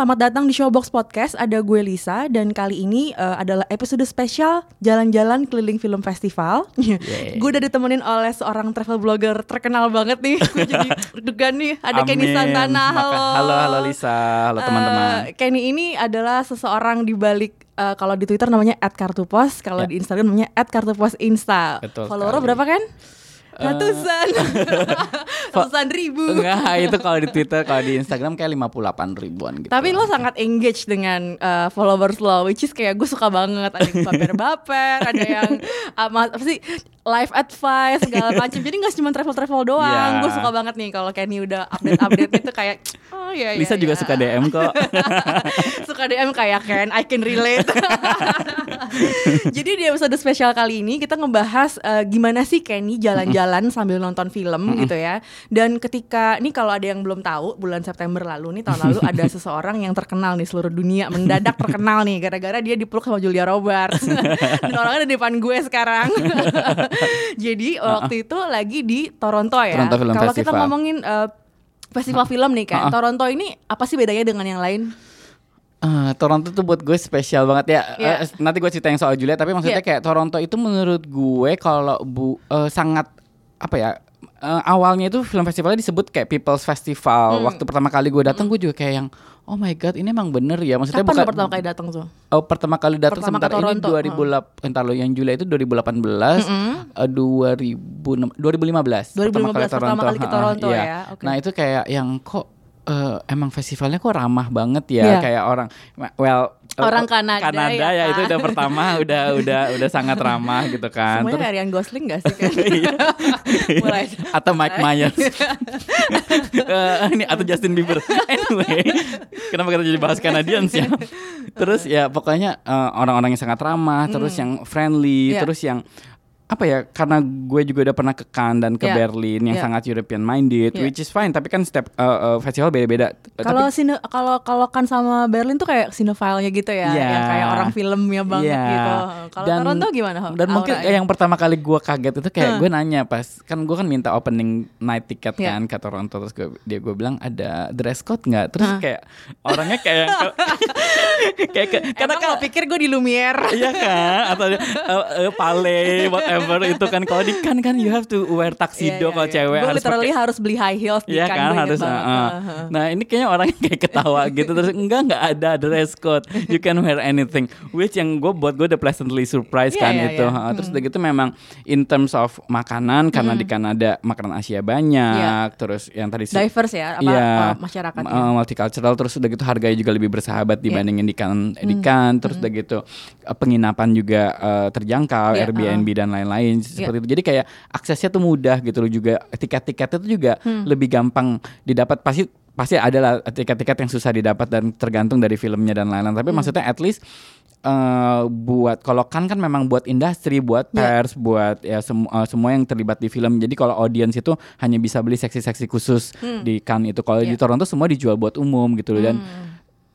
Selamat datang di Showbox Podcast. Ada gue Lisa dan kali ini eh, adalah episode spesial jalan-jalan keliling film festival. gue udah ditemenin oleh seorang travel blogger terkenal banget nih. Gue jadi deg-degan nih. Ada Kenny Amin. Santana. Maka- Halo. halo, halo Lisa. Halo teman-teman. Eh, Kenny ini adalah seseorang di balik eh, kalau di Twitter namanya @kartupos, kalau Ya. di Instagram namanya @kartuposinsta. Follower berapa kan? Ratusan. Ratusan ribu. Enggak, itu kalau di Twitter, kalau di Instagram kayak 58 ribuan gitu. Tapi lo sangat engage dengan uh, followers lo, which is kayak gue suka banget. Ada yang baper-baper, ada yang uh, ma- apa sih live advice segala macam. Jadi nggak cuma travel-travel doang. Iya. Gue suka banget nih kalau Kenny udah update-update itu kayak oh iya iya. Lisa juga iya. suka DM kok. suka DM kayak Ken, I can relate. Jadi di episode spesial kali ini kita ngebahas uh, gimana sih Kenny jalan-jalan sambil nonton film gitu ya. Dan ketika ini kalau ada yang belum tahu bulan September lalu nih tahun lalu ada seseorang yang terkenal nih seluruh dunia mendadak terkenal nih gara-gara dia dipeluk sama Julia Roberts. Dan orangnya ada di depan gue sekarang. Jadi waktu itu lagi di Toronto ya. Toronto Film Kalau kita ngomongin uh, festival film nih kan. Toronto ini apa sih bedanya dengan yang lain? Ah, Toronto tuh buat gue spesial banget ya. Iya. Eh, nanti gue ceritain soal Julia, tapi maksudnya Iya. kayak Toronto itu menurut gue kalau bu eh, sangat apa ya? Eh, awalnya itu film festivalnya disebut kayak People's Festival. Hmm. Waktu pertama kali gue datang, gue juga kayak yang oh my god, ini emang bener ya. Maksudnya Kapan bukan pertama kali datang tuh? Oh, pertama kali datang Pertama ke sebentar ini Toronto, 2008 entar lo yang Julia itu 2018 eh, 2000 2015 2015 pertama kali ke Ha, Toronto iya. ya, oke. Nah, itu kayak yang kok eh, emang festivalnya kok ramah banget ya Iya. kayak orang well Orang Kanada Kanada ya ya, itu udah pertama udah udah udah sangat ramah gitu kan. Semuanya Terus- Ryan Gosling gak sih kan? Iya. Mulai. atau Mike Myers Eh, ini atau Justin Bieber anyway kenapa kita jadi bahas Canadians ya terus ya pokoknya eh, orang-orang yang sangat ramah terus yang friendly Iya. terus yang apa ya karena gue juga udah pernah ke Cannes dan ke Iya. Berlin yang Iya. sangat European minded Iya. which is fine tapi kan setiap eh, eh, festival beda-beda Kalau Tapi- sine kalau kalau kan sama Berlin tuh kayak sinofile gitu ya, Iya. yang kayak orang filmnya banget Iya. gitu. Kalau Dan- Toronto gimana? Dan mungkin Auranya? yang pertama kali gue kaget itu kayak Huh. gue nanya pas kan gue kan minta opening night ticket Iya. kan ke Toronto terus gue, dia gue bilang ada dress code nggak terus Hah. kayak orangnya kayak kayak ke- karena lo pikir gue di Lumiere? Iya kan atau uh, uh, pale whatever itu kan. Kalau di kan kan you have to wear tuxedo kalau cewek Gue harus literally harus beli high heels di Iya Cannes, kan inget harus uh, Uh-huh. Nah ini kayaknya orangnya kayak ketawa gitu. Terus enggak enggak ada dress code. You can wear anything. Which yang gue buat gue udah pleasantly surprised Iya, kan iya, itu. iya. Ha, Terus udah gitu memang In terms of makanan Karena di Kanada makanan Asia banyak Terus yang tadi Diverse ya, apa Iya, uh, masyarakatnya. uh, multicultural terus udah gitu harganya juga lebih bersahabat Iya. dibandingin di kan di Hmm. kan. Terus udah gitu uh, penginapan juga uh, terjangkau Iya, Airbnb dan lain-lain seperti itu jadi kayak aksesnya tuh mudah gitu loh juga tiket-tiketnya tuh juga Hmm. lebih gampang didapat pasti pasti ada lah tiket-tiket yang susah didapat dan tergantung dari filmnya dan lain-lain Hmm. tapi maksudnya at least eh, buat kalau kan kan memang buat industri, buat Iya. pers, buat ya semu- eh, semua yang terlibat di film. Jadi kalau audiens itu hanya bisa beli seksi-seksi khusus di kan itu. Kalau Iya. di Toronto semua dijual buat umum gitu loh dan Hmm.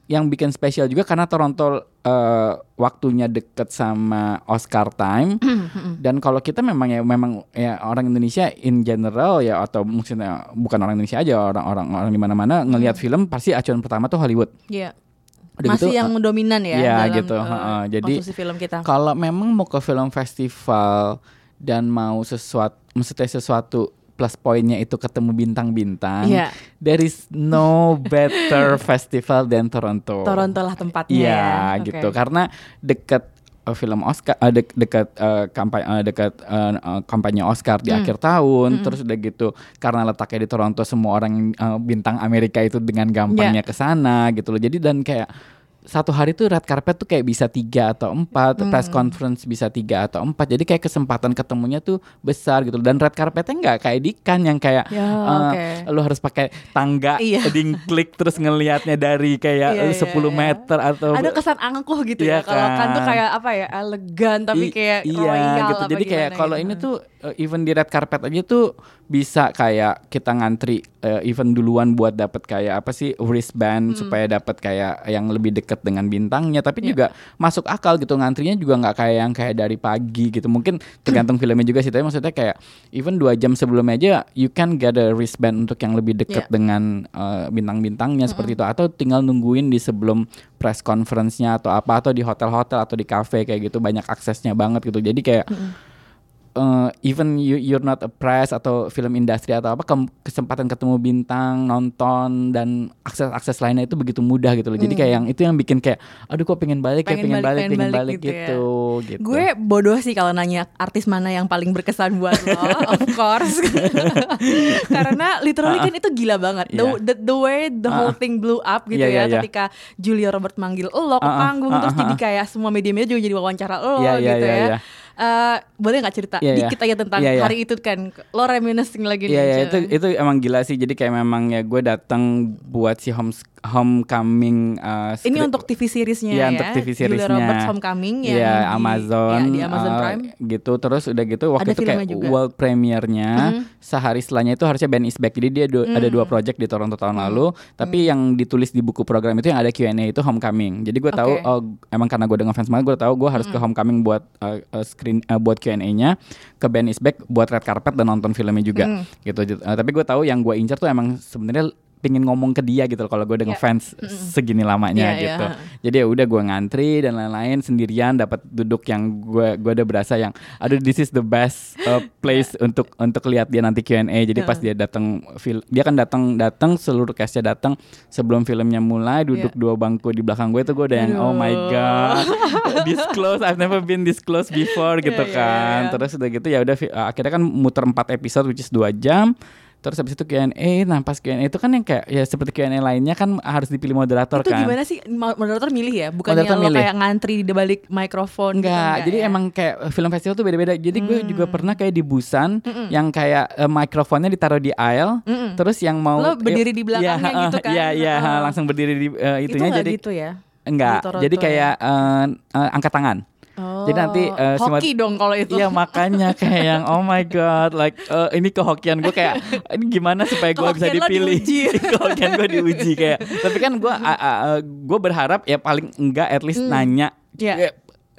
Yang bikin spesial juga karena Toronto eh, waktunya deket sama Oscar time dan kalau kita memang ya memang ya orang Indonesia in general ya atau maksudnya bukan orang Indonesia aja orang-orang orang di mana-mana ngelihat film pasti acuan pertama tuh Hollywood. Iya. Udah Masih gitu, yang dominan ya iya, dalam gitu, uh. Jadi, film kita. Kalau memang mau ke film festival dan mau sesuatu maksudnya sesuatu plus poinnya itu ketemu bintang-bintang. Iya. There is no better festival than Toronto. Toronto lah tempatnya Iya ya. Oke. gitu karena dekat uh, film Oscar uh, dek- dekat uh, kampanye uh, dekat uh, uh, kampanye Oscar di Hmm. akhir tahun terus udah gitu karena letaknya di Toronto semua orang uh, bintang Amerika itu dengan gampangnya Iya. ke sana gitu loh jadi dan kayak satu hari tuh red carpet tuh kayak bisa tiga atau empat, Hmm. press conference bisa tiga atau empat. Jadi kayak kesempatan ketemunya tuh besar gitu. Dan red carpetnya nggak kayak di kan yang kayak Ya, eh, oke. lu harus pakai tangga, Iya. ding klik terus ngelihatnya dari kayak Iya, eh, iya, 10 iya. meter atau Ada kesan angkuh gitu Iya ya. Kalau kan tuh kan. kayak apa ya, elegan tapi I- kayak iya royal gitu. Jadi kayak kalau gitu. ini tuh uh, even di red carpet aja tuh bisa kayak kita ngantri uh, even duluan buat dapat kayak apa sih wristband Hmm. supaya dapat kayak yang lebih dekat dengan bintangnya. Tapi Iya. juga masuk akal gitu ngantrinya juga nggak kayak yang kayak dari pagi gitu. Mungkin tergantung filmnya juga sih. Tapi maksudnya kayak even dua jam sebelumnya aja you can get a wristband untuk yang lebih dekat Iya. dengan uh, bintang-bintangnya seperti itu. Atau tinggal nungguin di sebelum press conference-nya atau apa atau di hotel-hotel atau di cafe kayak gitu banyak aksesnya banget gitu. Jadi kayak uh, even you you're not a press atau film industri atau apa kesempatan ketemu bintang nonton dan akses akses lainnya itu begitu mudah gitu loh jadi kayak yang itu yang bikin kayak aduh kok pengen balik ya Pengen pengen balik, balik pengen balik balik gitu ya. gitu gitu Gue bodoh sih kalau nanya artis mana yang paling berkesan buat lo, of course. Karena literally kan itu gila banget. The, Iya. the, the way the whole Ah. thing blew up gitu Iya, ya iya, iya. ketika Julia Robert manggil lo ke Ah, ah, panggung ah, terus ah, jadi ah. kayak semua media-media juga jadi wawancara lo Iya, iya, gitu iya, ya. Eh, boleh nggak cerita Iya, iya. dikit aja tentang Iya, iya. hari itu kan? Lo reminiscing lagi Iya nih, ya Cil. itu itu emang gila sih. Jadi kayak memang ya gue datang buat si home homecoming uh, ini untuk TV seriesnya Iya ya? untuk TV Julia seriesnya. Roberts Homecoming yang Iya di- Amazon ya, di Amazon uh, Prime. gitu. Terus udah gitu waktu Ada itu kayak juga. world premiere-nya sehari setelahnya itu harusnya Ben is back. Jadi dia du- ada dua project di Toronto tahun lalu. Tapi yang ditulis di buku program itu yang ada Q&A itu homecoming. Jadi gue tahu Oke. oh emang karena gue dengan fans banget gue tahu gue harus ke homecoming buat uh, uh, screen uh, buat Q&A-nya ke Ben is back buat red carpet dan nonton filmnya juga. Gitu Uh, tapi gue tahu yang gue incer tuh emang sebenarnya pingin ngomong ke dia gitu loh kalau gue udah Iya. ngefans segini lamanya iya. gitu jadi ya udah gue ngantri dan lain-lain sendirian dapat duduk yang gue gue udah berasa yang aduh this is the best uh, place untuk untuk lihat dia nanti Q&A jadi pas dia datang dia kan datang datang seluruh castnya datang sebelum filmnya mulai duduk dua bangku di belakang gue itu gue udah yang oh my Aduh. god this close I've never been this close before gitu Iya, iya, kan iya. terus udah gitu ya udah akhirnya kan muter empat episode which is dua jam Terus habis itu Q&A, nah pas Q&A itu kan yang kayak ya seperti Q&A lainnya kan harus dipilih moderator itu kan. gimana sih Mo- moderator milih ya Moderator lo milih. kayak ngantri di balik mikrofon gitu, Enggak, jadi ya? emang kayak film festival tuh beda-beda. Jadi gue Hmm. juga pernah kayak di Busan yang kayak eh, mikrofonnya ditaruh di aisle, terus yang mau Lo berdiri di belakangnya Iya, gitu kan? Iya, iya, Heeh. langsung berdiri di itu itunya nggak jadi gitu ya enggak. Jadi ya? kayak eh, eh, angkat tangan. Oh, Jadi nanti, eh, si mod- hoki dong kalau itu Iya makanya kayak yang oh my god like eh, ini kehokian gue kayak ini gimana supaya gue bisa dipilih diuji. kehokian gue diuji kayak tapi kan gue gue berharap ya paling enggak at least nanya Iya. Ya,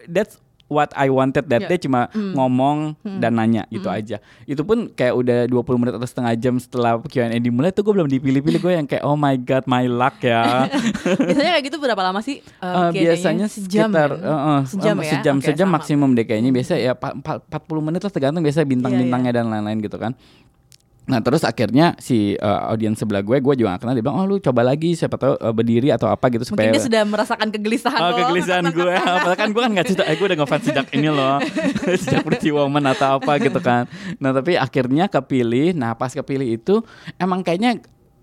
that's what I wanted that Iya. day cuma ngomong dan nanya gitu aja. Itu pun kayak udah 20 menit atau setengah jam setelah Q&A dimulai tuh gue belum dipilih-pilih gue yang kayak oh my god my luck ya. Biasanya kayak gitu berapa lama sih Eh, Q&A-nya? biasanya sejam sekitar ya? eh, eh, sejam ya? sejam Oke, sejam sama. maksimum deh kayaknya. Biasa ya pa- pa- 40 menit lah tergantung biasa Iya, bintang-bintangnya dan lain-lain gitu kan Nah terus akhirnya si eh, audiens sebelah gue, gue juga gak kenal dia bilang, oh lu coba lagi siapa tahu eh, berdiri atau apa gitu mungkin supaya dia sudah merasakan kegelisahan Oh lo. kegelisahan gue. Padahal kan gue kan gak cerita Eh gue udah ngefans sejak ini loh. Sejak Pretty Woman atau apa gitu kan. Nah tapi akhirnya kepilih Nah pas kepilih itu Emang kayaknya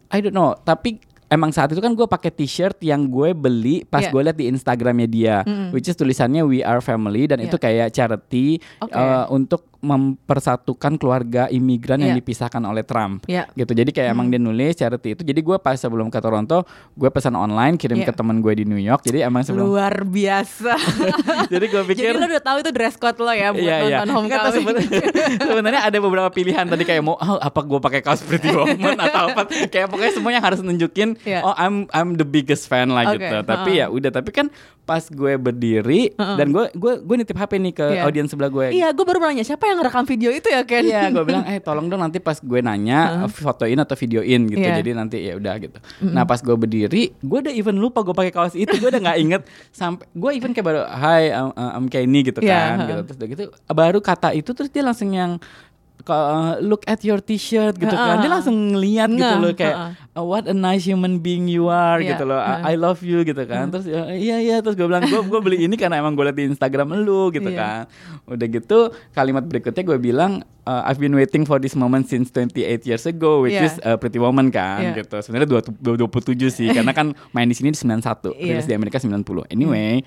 I don't know Tapi Emang saat itu kan gue pakai t-shirt yang gue beli pas Iya. gue liat di Instagramnya dia, which is tulisannya We Are Family dan itu kayak charity Oke. eh, untuk mempersatukan keluarga imigran yang Iya. dipisahkan oleh Trump Iya. gitu. Jadi kayak emang dia nulis charity itu. Jadi gue pas sebelum ke Toronto, gue pesan online kirim Iya. ke teman gue di New York. Jadi emang sebelum luar biasa jadi gue pikir jadi lo udah tahu itu dress code lo ya buat Iya iya. nonton tahu homecoming seben- Sebenarnya ada beberapa pilihan tadi kayak mau oh, apa gue pakai kaos Pretty Woman atau apa kayak pokoknya semuanya harus nunjukin Iya. oh I'm I'm the biggest fan lah Oke, gitu. Tapi ya udah tapi kan pas gue berdiri dan gue gue gue nitip HP nih ke Iya. audiens sebelah gue. iya gue baru nanya siapa yang ngerekam video itu ya Ken Iya, gue bilang, eh tolong dong nanti pas gue nanya fotoin atau videoin gitu. Iya. Jadi nanti ya udah gitu. Nah pas gue berdiri, gue udah even lupa gue pakai kaos itu. Gue udah nggak inget sampai gue even kayak baru, Hai, I'm, I'm Kenny gitu Iya, kan. Gitu. Terus udah gitu, baru kata itu terus dia langsung yang uh, look at your t-shirt gitu kan. Dia langsung ngeliat gitu Nah, loh kayak. "Oh, what a nice human being you are Iya, gitu loh. uh. I, I love you gitu kan. Terus ya, iya iya terus gue bilang gue gue beli ini karena emang gue liat di Instagram lu gitu Iya. kan. Udah gitu kalimat berikutnya gue bilang uh, I've been waiting for this moment since 28 years ago which Iya. is uh, Pretty Woman kan Iya. gitu. Sebenarnya dua- 27 sih karena kan main di sini di 91, Iya. rilis di Amerika 90. Anyway,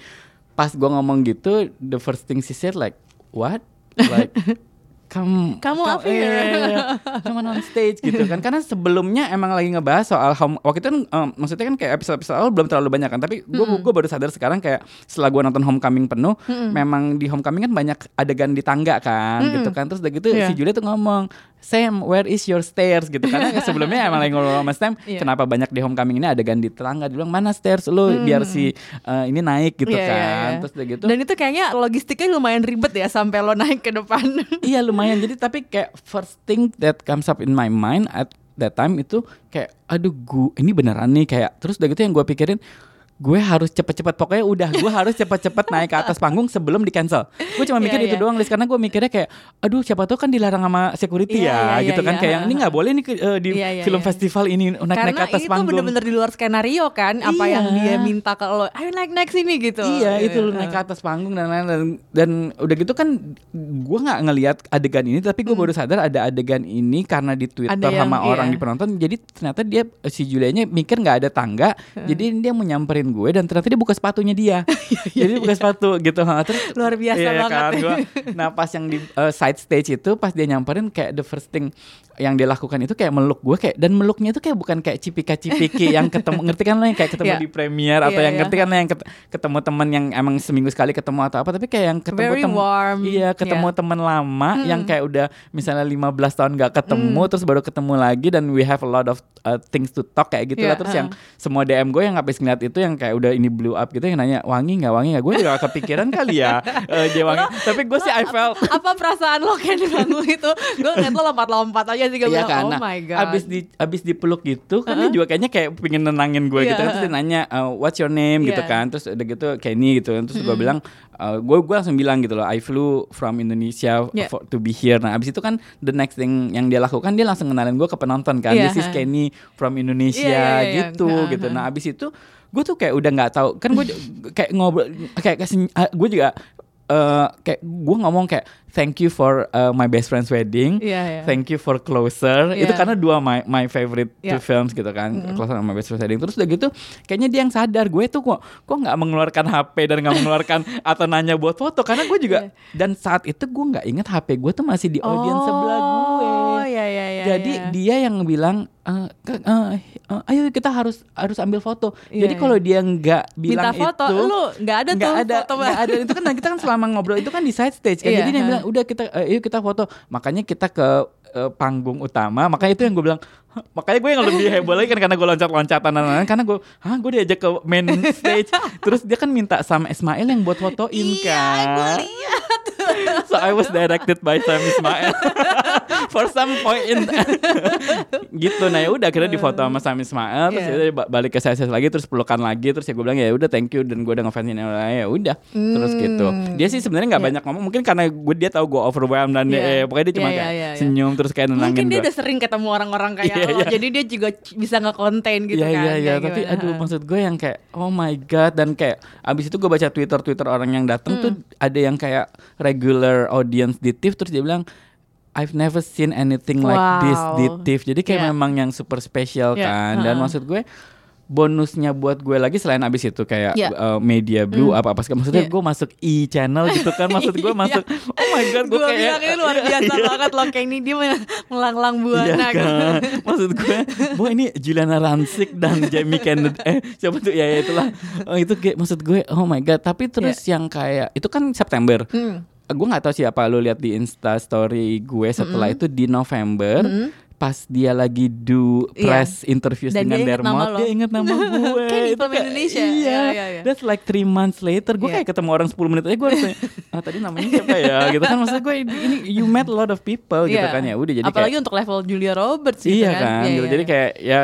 pas gue ngomong gitu the first thing she said like what? Like Kamu, Kamu here. iya, iya. Cuman on stage gitu kan. Karena sebelumnya emang lagi ngebahas soal home Waktu itu kan em, Maksudnya kan kayak episode-episode awal belum terlalu banyak kan. Tapi gue gue baru sadar sekarang kayak Setelah gue nonton Homecoming penuh Memang di Homecoming kan banyak adegan di tangga kan Gitu kan. Terus udah gitu Iya. si Julia tuh ngomong Sam where is your stairs? Gitu. Karena sebelumnya emang lagi ngobrol sama Sam Iya. Kenapa banyak di Homecoming ini adegan di tangga Dia bilang mana stairs lu? Biar si eh, ini naik gitu Iya, iya, kan. iya. Terus udah gitu. Dan itu kayaknya logistiknya lumayan ribet ya sampai lo naik ke depan. iya lumayan. Jadi tapi kayak first thing that comes up in my mind at that time itu kayak aduh gue ini beneran nih kayak. Terus udah gitu yang gue pikirin gue harus cepet-cepet pokoknya udah gue harus cepet-cepet naik ke atas panggung sebelum di cancel gue cuma mikir Iya, itu iya. doang Liz karena gue mikirnya kayak aduh siapa tahu kan dilarang sama security Iya, ya iya, gitu iya, kan iya. kayak ini nggak boleh nih eh, di Iya, iya, film iya. festival ini naik-naik ke atas itu panggung bener-bener di luar skenario kan apa Iya. yang dia minta ke lo, ayo naik-naik sini gitu. Iya itu lu naik ke atas panggung dan lain-lain dan, dan udah gitu kan gue nggak ngelihat adegan ini tapi gue baru sadar ada adegan ini karena di Twitter Hmm. Yang- sama orang iya. di penonton jadi ternyata dia si Julianya mikir nggak ada tangga jadi dia mau nyamperin gue dan ternyata dia buka sepatunya dia jadi dia buka sepatu gitu terus Iya, Luar biasa iya banget. kan, gua- nah pas yang di uh, side stage itu pas dia nyamperin kayak the first thing yang dia lakukan itu kayak meluk gue kayak dan meluknya itu kayak bukan kayak cipika cipiki yang ketemu ngerti kan lo yang kayak ketemu Iya. di premier atau Iya, yang iya. ngerti kan lo yang ket- ketemu teman yang emang seminggu sekali ketemu atau apa tapi kayak yang ketemu Very tem- warm. iya ketemu Yeah. teman lama yang kayak udah misalnya 15 tahun gak ketemu terus baru ketemu lagi dan we have a lot of uh, things to talk kayak gitu lah Iya, terus uh. yang semua DM gue yang habis ngeliat itu yang kayak udah ini blow up gitu yang nanya wangi nggak? Wangi nggak? Gue juga kepikiran kali ya eh, dia wangi. Tapi gue sih I felt apa perasaan lo kayak di panggung itu? Gue ngeliat lo lompat-lompat aja sih gue Iya bilang, kan, oh nah, my god. abis di abis dipeluk gitu kan dia juga kayaknya kayak pengen nenangin gue gitu. Iya, kan terus dia nanya uh, what's your name? Gitu Iya. kan. Terus udah gitu Kenny gitu terus gue bilang uh, gue gue langsung bilang gitu loh I flew from Indonesia Iya. for, to be here. Nah abis itu kan the next thing yang dia lakukan dia langsung kenalin gue ke penonton kan. Iya. this is Kenny from Indonesia Iya, iya, iya, gitu iya. gitu. Nah abis itu gue tuh kayak udah nggak tahu. Kan gue kayak ngobrol kayak kasih gue juga eh, kayak gue ngomong kayak thank you for uh, my best friend's wedding Iya, iya. Thank you for Closer. Itu Iya. karena dua my my favorite two Iya. films gitu kan. Closer sama Best Friends Wedding. Terus udah gitu kayaknya dia yang sadar gue tuh kok kok nggak mengeluarkan HP dan nggak mengeluarkan atau nanya buat foto karena gue juga dan saat itu gue nggak inget HP gue tuh masih di audience sebelah gue. Oh, iya, iya, iya, Jadi iya. dia yang bilang "Eh, ke- eh, eh, ayo kita harus harus ambil foto. Iya, Jadi iya. kalau dia nggak bilang Minta foto, itu lu nggak ada nggak tuh ada, foto nggak ada itu kan kita kan selama ngobrol itu kan di side stage kan. Iya, Jadi dia bilang udah kita eh, yuk kita foto. Makanya kita ke eh, panggung utama. Makanya itu yang gue bilang. Makanya gue yang lebih heboh lagi kan karena gue loncat-loncatan dan. Karena gue, hah gue diajak ke main stage. Terus dia kan minta sama Ismail yang buat fotoin Iya, kan. gue lihat. so I was directed by Sam Ismail for some point gitu nah ya udah akhirnya difoto sama Sam Ismail terus Iya. ya balik ke saya lagi terus pelukan lagi terus ya gue bilang ya udah thank you dan gue udah ngefansin ya udah terus gitu dia sih sebenarnya nggak Iya. banyak ngomong mungkin karena gue dia tahu gue overwhelmed dan dia, Iya. eh, pokoknya dia cuma Iya, kayak iya, iya. senyum terus kayak nenangin Mungkin dia gue udah sering ketemu orang-orang kayak lo, iya. jadi dia juga bisa nge-contain gitu Iya kan. iya iya kayak tapi gimana. aduh maksud gue yang kayak oh my god dan kayak abis itu gue baca twitter twitter orang yang datang tuh Hmm. ada yang kayak regular audience di TIFF terus dia bilang I've never seen anything like this di Wow. TIFF jadi kayak Iya. memang yang super spesial Iya, kan dan ha-ha. maksud gue bonusnya buat gue lagi selain abis itu kayak Iya. uh, media blue apa apa segala maksudnya Iya. gue masuk e channel gitu kan maksud gue Iya. masuk oh my god gue kayak ini luar biasa Iya. banget loh kayak ini dia melanglang buana Iya gitu. kan Maksud gue Boy ini Juliana Rancic dan Jamie Kennedy Eh siapa tuh ya, ya itulah oh, Itu kayak maksud gue Oh my god Tapi terus yang kayak Itu kan September Hmm. Gue gak tahu siapa lu lihat di Insta story gue setelah itu di November pas dia lagi do Iya. press interviews Dan dengan dia Dermot dia inget nama gue Kan di film Indonesia. iya, Iya, iya, iya. that's like three months later gue Iya. kayak ketemu orang 10 menit aja gue harus tanya, ah, tadi namanya siapa ya gitu kan maksud gue ini you met a lot of people gitu Iya. kan ya udah jadi Apalagi kayak untuk level Julia Roberts gitu Iya kan. kan, Iya, gitu. iya, jadi iya. kayak ya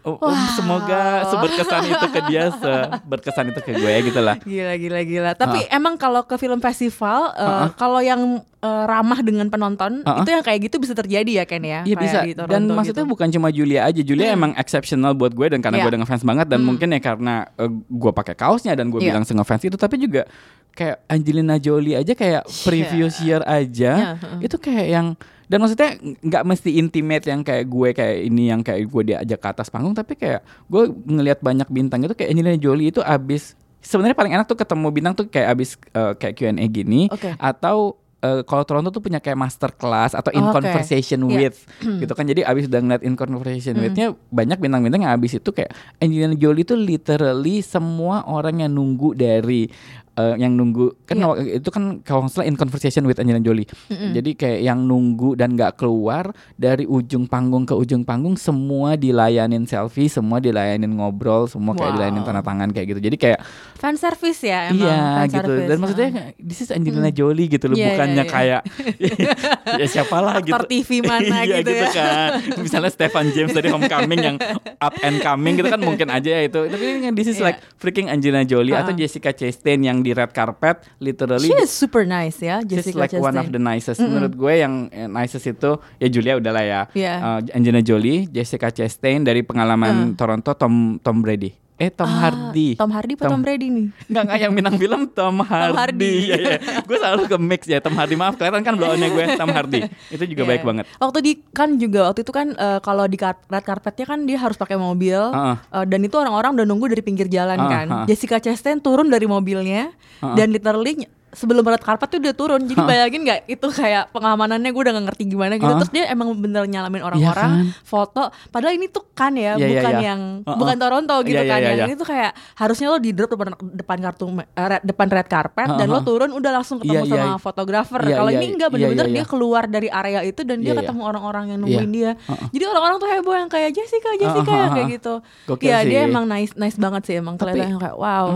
oh, oh, Wow. semoga seberkesan itu ke dia, seberkesan itu ke gue gitu lah. Gila gila gila. Tapi emang kalau ke film festival uh, kalau yang uh, ramah dengan penonton Uh-uh. itu yang kayak gitu bisa terjadi ya Ken ya. Iya bisa. Toronto Dan maksudnya gitu. bukan cuma Julia aja. Julia emang exceptional buat gue dan karena Iya. gue udah ngefans banget dan mungkin ya karena eh, gue pakai kaosnya dan gue Iya. bilang ngefans itu tapi juga kayak Angelina Jolie aja kayak previous year aja Iya, heeh. itu kayak yang dan maksudnya nggak mesti intimate yang kayak gue kayak ini yang kayak gue diajak ke atas panggung tapi kayak gue ngelihat banyak bintang itu kayak Angelina Jolie itu abis sebenarnya paling enak tuh ketemu bintang tuh kayak abis eh, kayak Q&A gini Oke. atau eh, kalau Toronto tuh punya kayak master class atau in Oke. conversation Iya. with gitu kan jadi abis udah ngeliat in conversation with-nya banyak bintang-bintang yang abis itu kayak Angelina Jolie itu literally semua orang yang nunggu dari eh, yang nunggu kan waktu itu kan kalau nggak salah in conversation with Angelina Jolie jadi kayak yang nunggu dan nggak keluar dari ujung panggung ke ujung panggung semua dilayanin selfie semua dilayanin ngobrol semua kayak Wow. dilayanin tanda tangan kayak gitu jadi kayak fan service ya emang. Iya fan gitu service. dan maksudnya this is Angelina Jolie gitu loh Iya, iya, bukannya iya. kayak ya siapa lah gitu Aktor TV mana iya gitu gitu ya. kan misalnya Stefan James dari Homecoming yang up and coming gitu kan mungkin aja ya itu tapi ini kan this is Iya. like freaking Angelina Jolie atau Uh-uh. Jessica Chastain yang di red carpet literally She is super nice ya She's Jessica like one of Chastain. the nicest. Menurut gue yang eh, nicest itu ya Julia udah lah ya. Iya. Eh, Angelina Jolie Jessica Chastain dari pengalaman Toronto Tom Tom Brady eh Tom Ah, Hardy Tom Hardy atau Tom Brady nih? Enggak, enggak yang bintang film Tom Hardy. Hardy. Iya, iya. Gue selalu ke mix ya Tom Hardy. Maaf, kelihatan kan blow-nya gue Tom Hardy. Itu juga Iya. baik banget. Waktu di kan juga waktu itu kan eh, kalau di kar- red carpetnya kan dia harus pakai mobil Heeh. eh, dan itu orang-orang udah nunggu dari pinggir jalan Heeh, kan. heeh. Jessica Chastain turun dari mobilnya Heeh. dan literally sebelum red carpet tuh udah turun. Jadi bayangin nggak itu kayak pengamanannya gue udah gak ngerti gimana gitu. Terus dia emang bener nyalamin orang-orang foto. Padahal ini tuh kan ya Iya, iya, bukan iya. yang Heeh. bukan Toronto gitu Iya, iya, kan. iya, yang iya. ini tuh kayak harusnya lo di drop depan depan kartu red- depan red carpet dan Heeh, lo heeh. turun udah langsung ketemu Iya, iya, sama iya. fotografer. Iya, Kalau iya, ini enggak iya, bener-bener iya, dia iya. keluar dari area itu dan dia Iya, iya. ketemu orang-orang yang nungguin dia. Heeh. Jadi orang-orang tuh heboh yang kayak Jessica, Jessica Heeh, kayak heeh. gitu. Gokil Iya, dia sih. emang nice nice banget sih emang kelihatan kayak wow.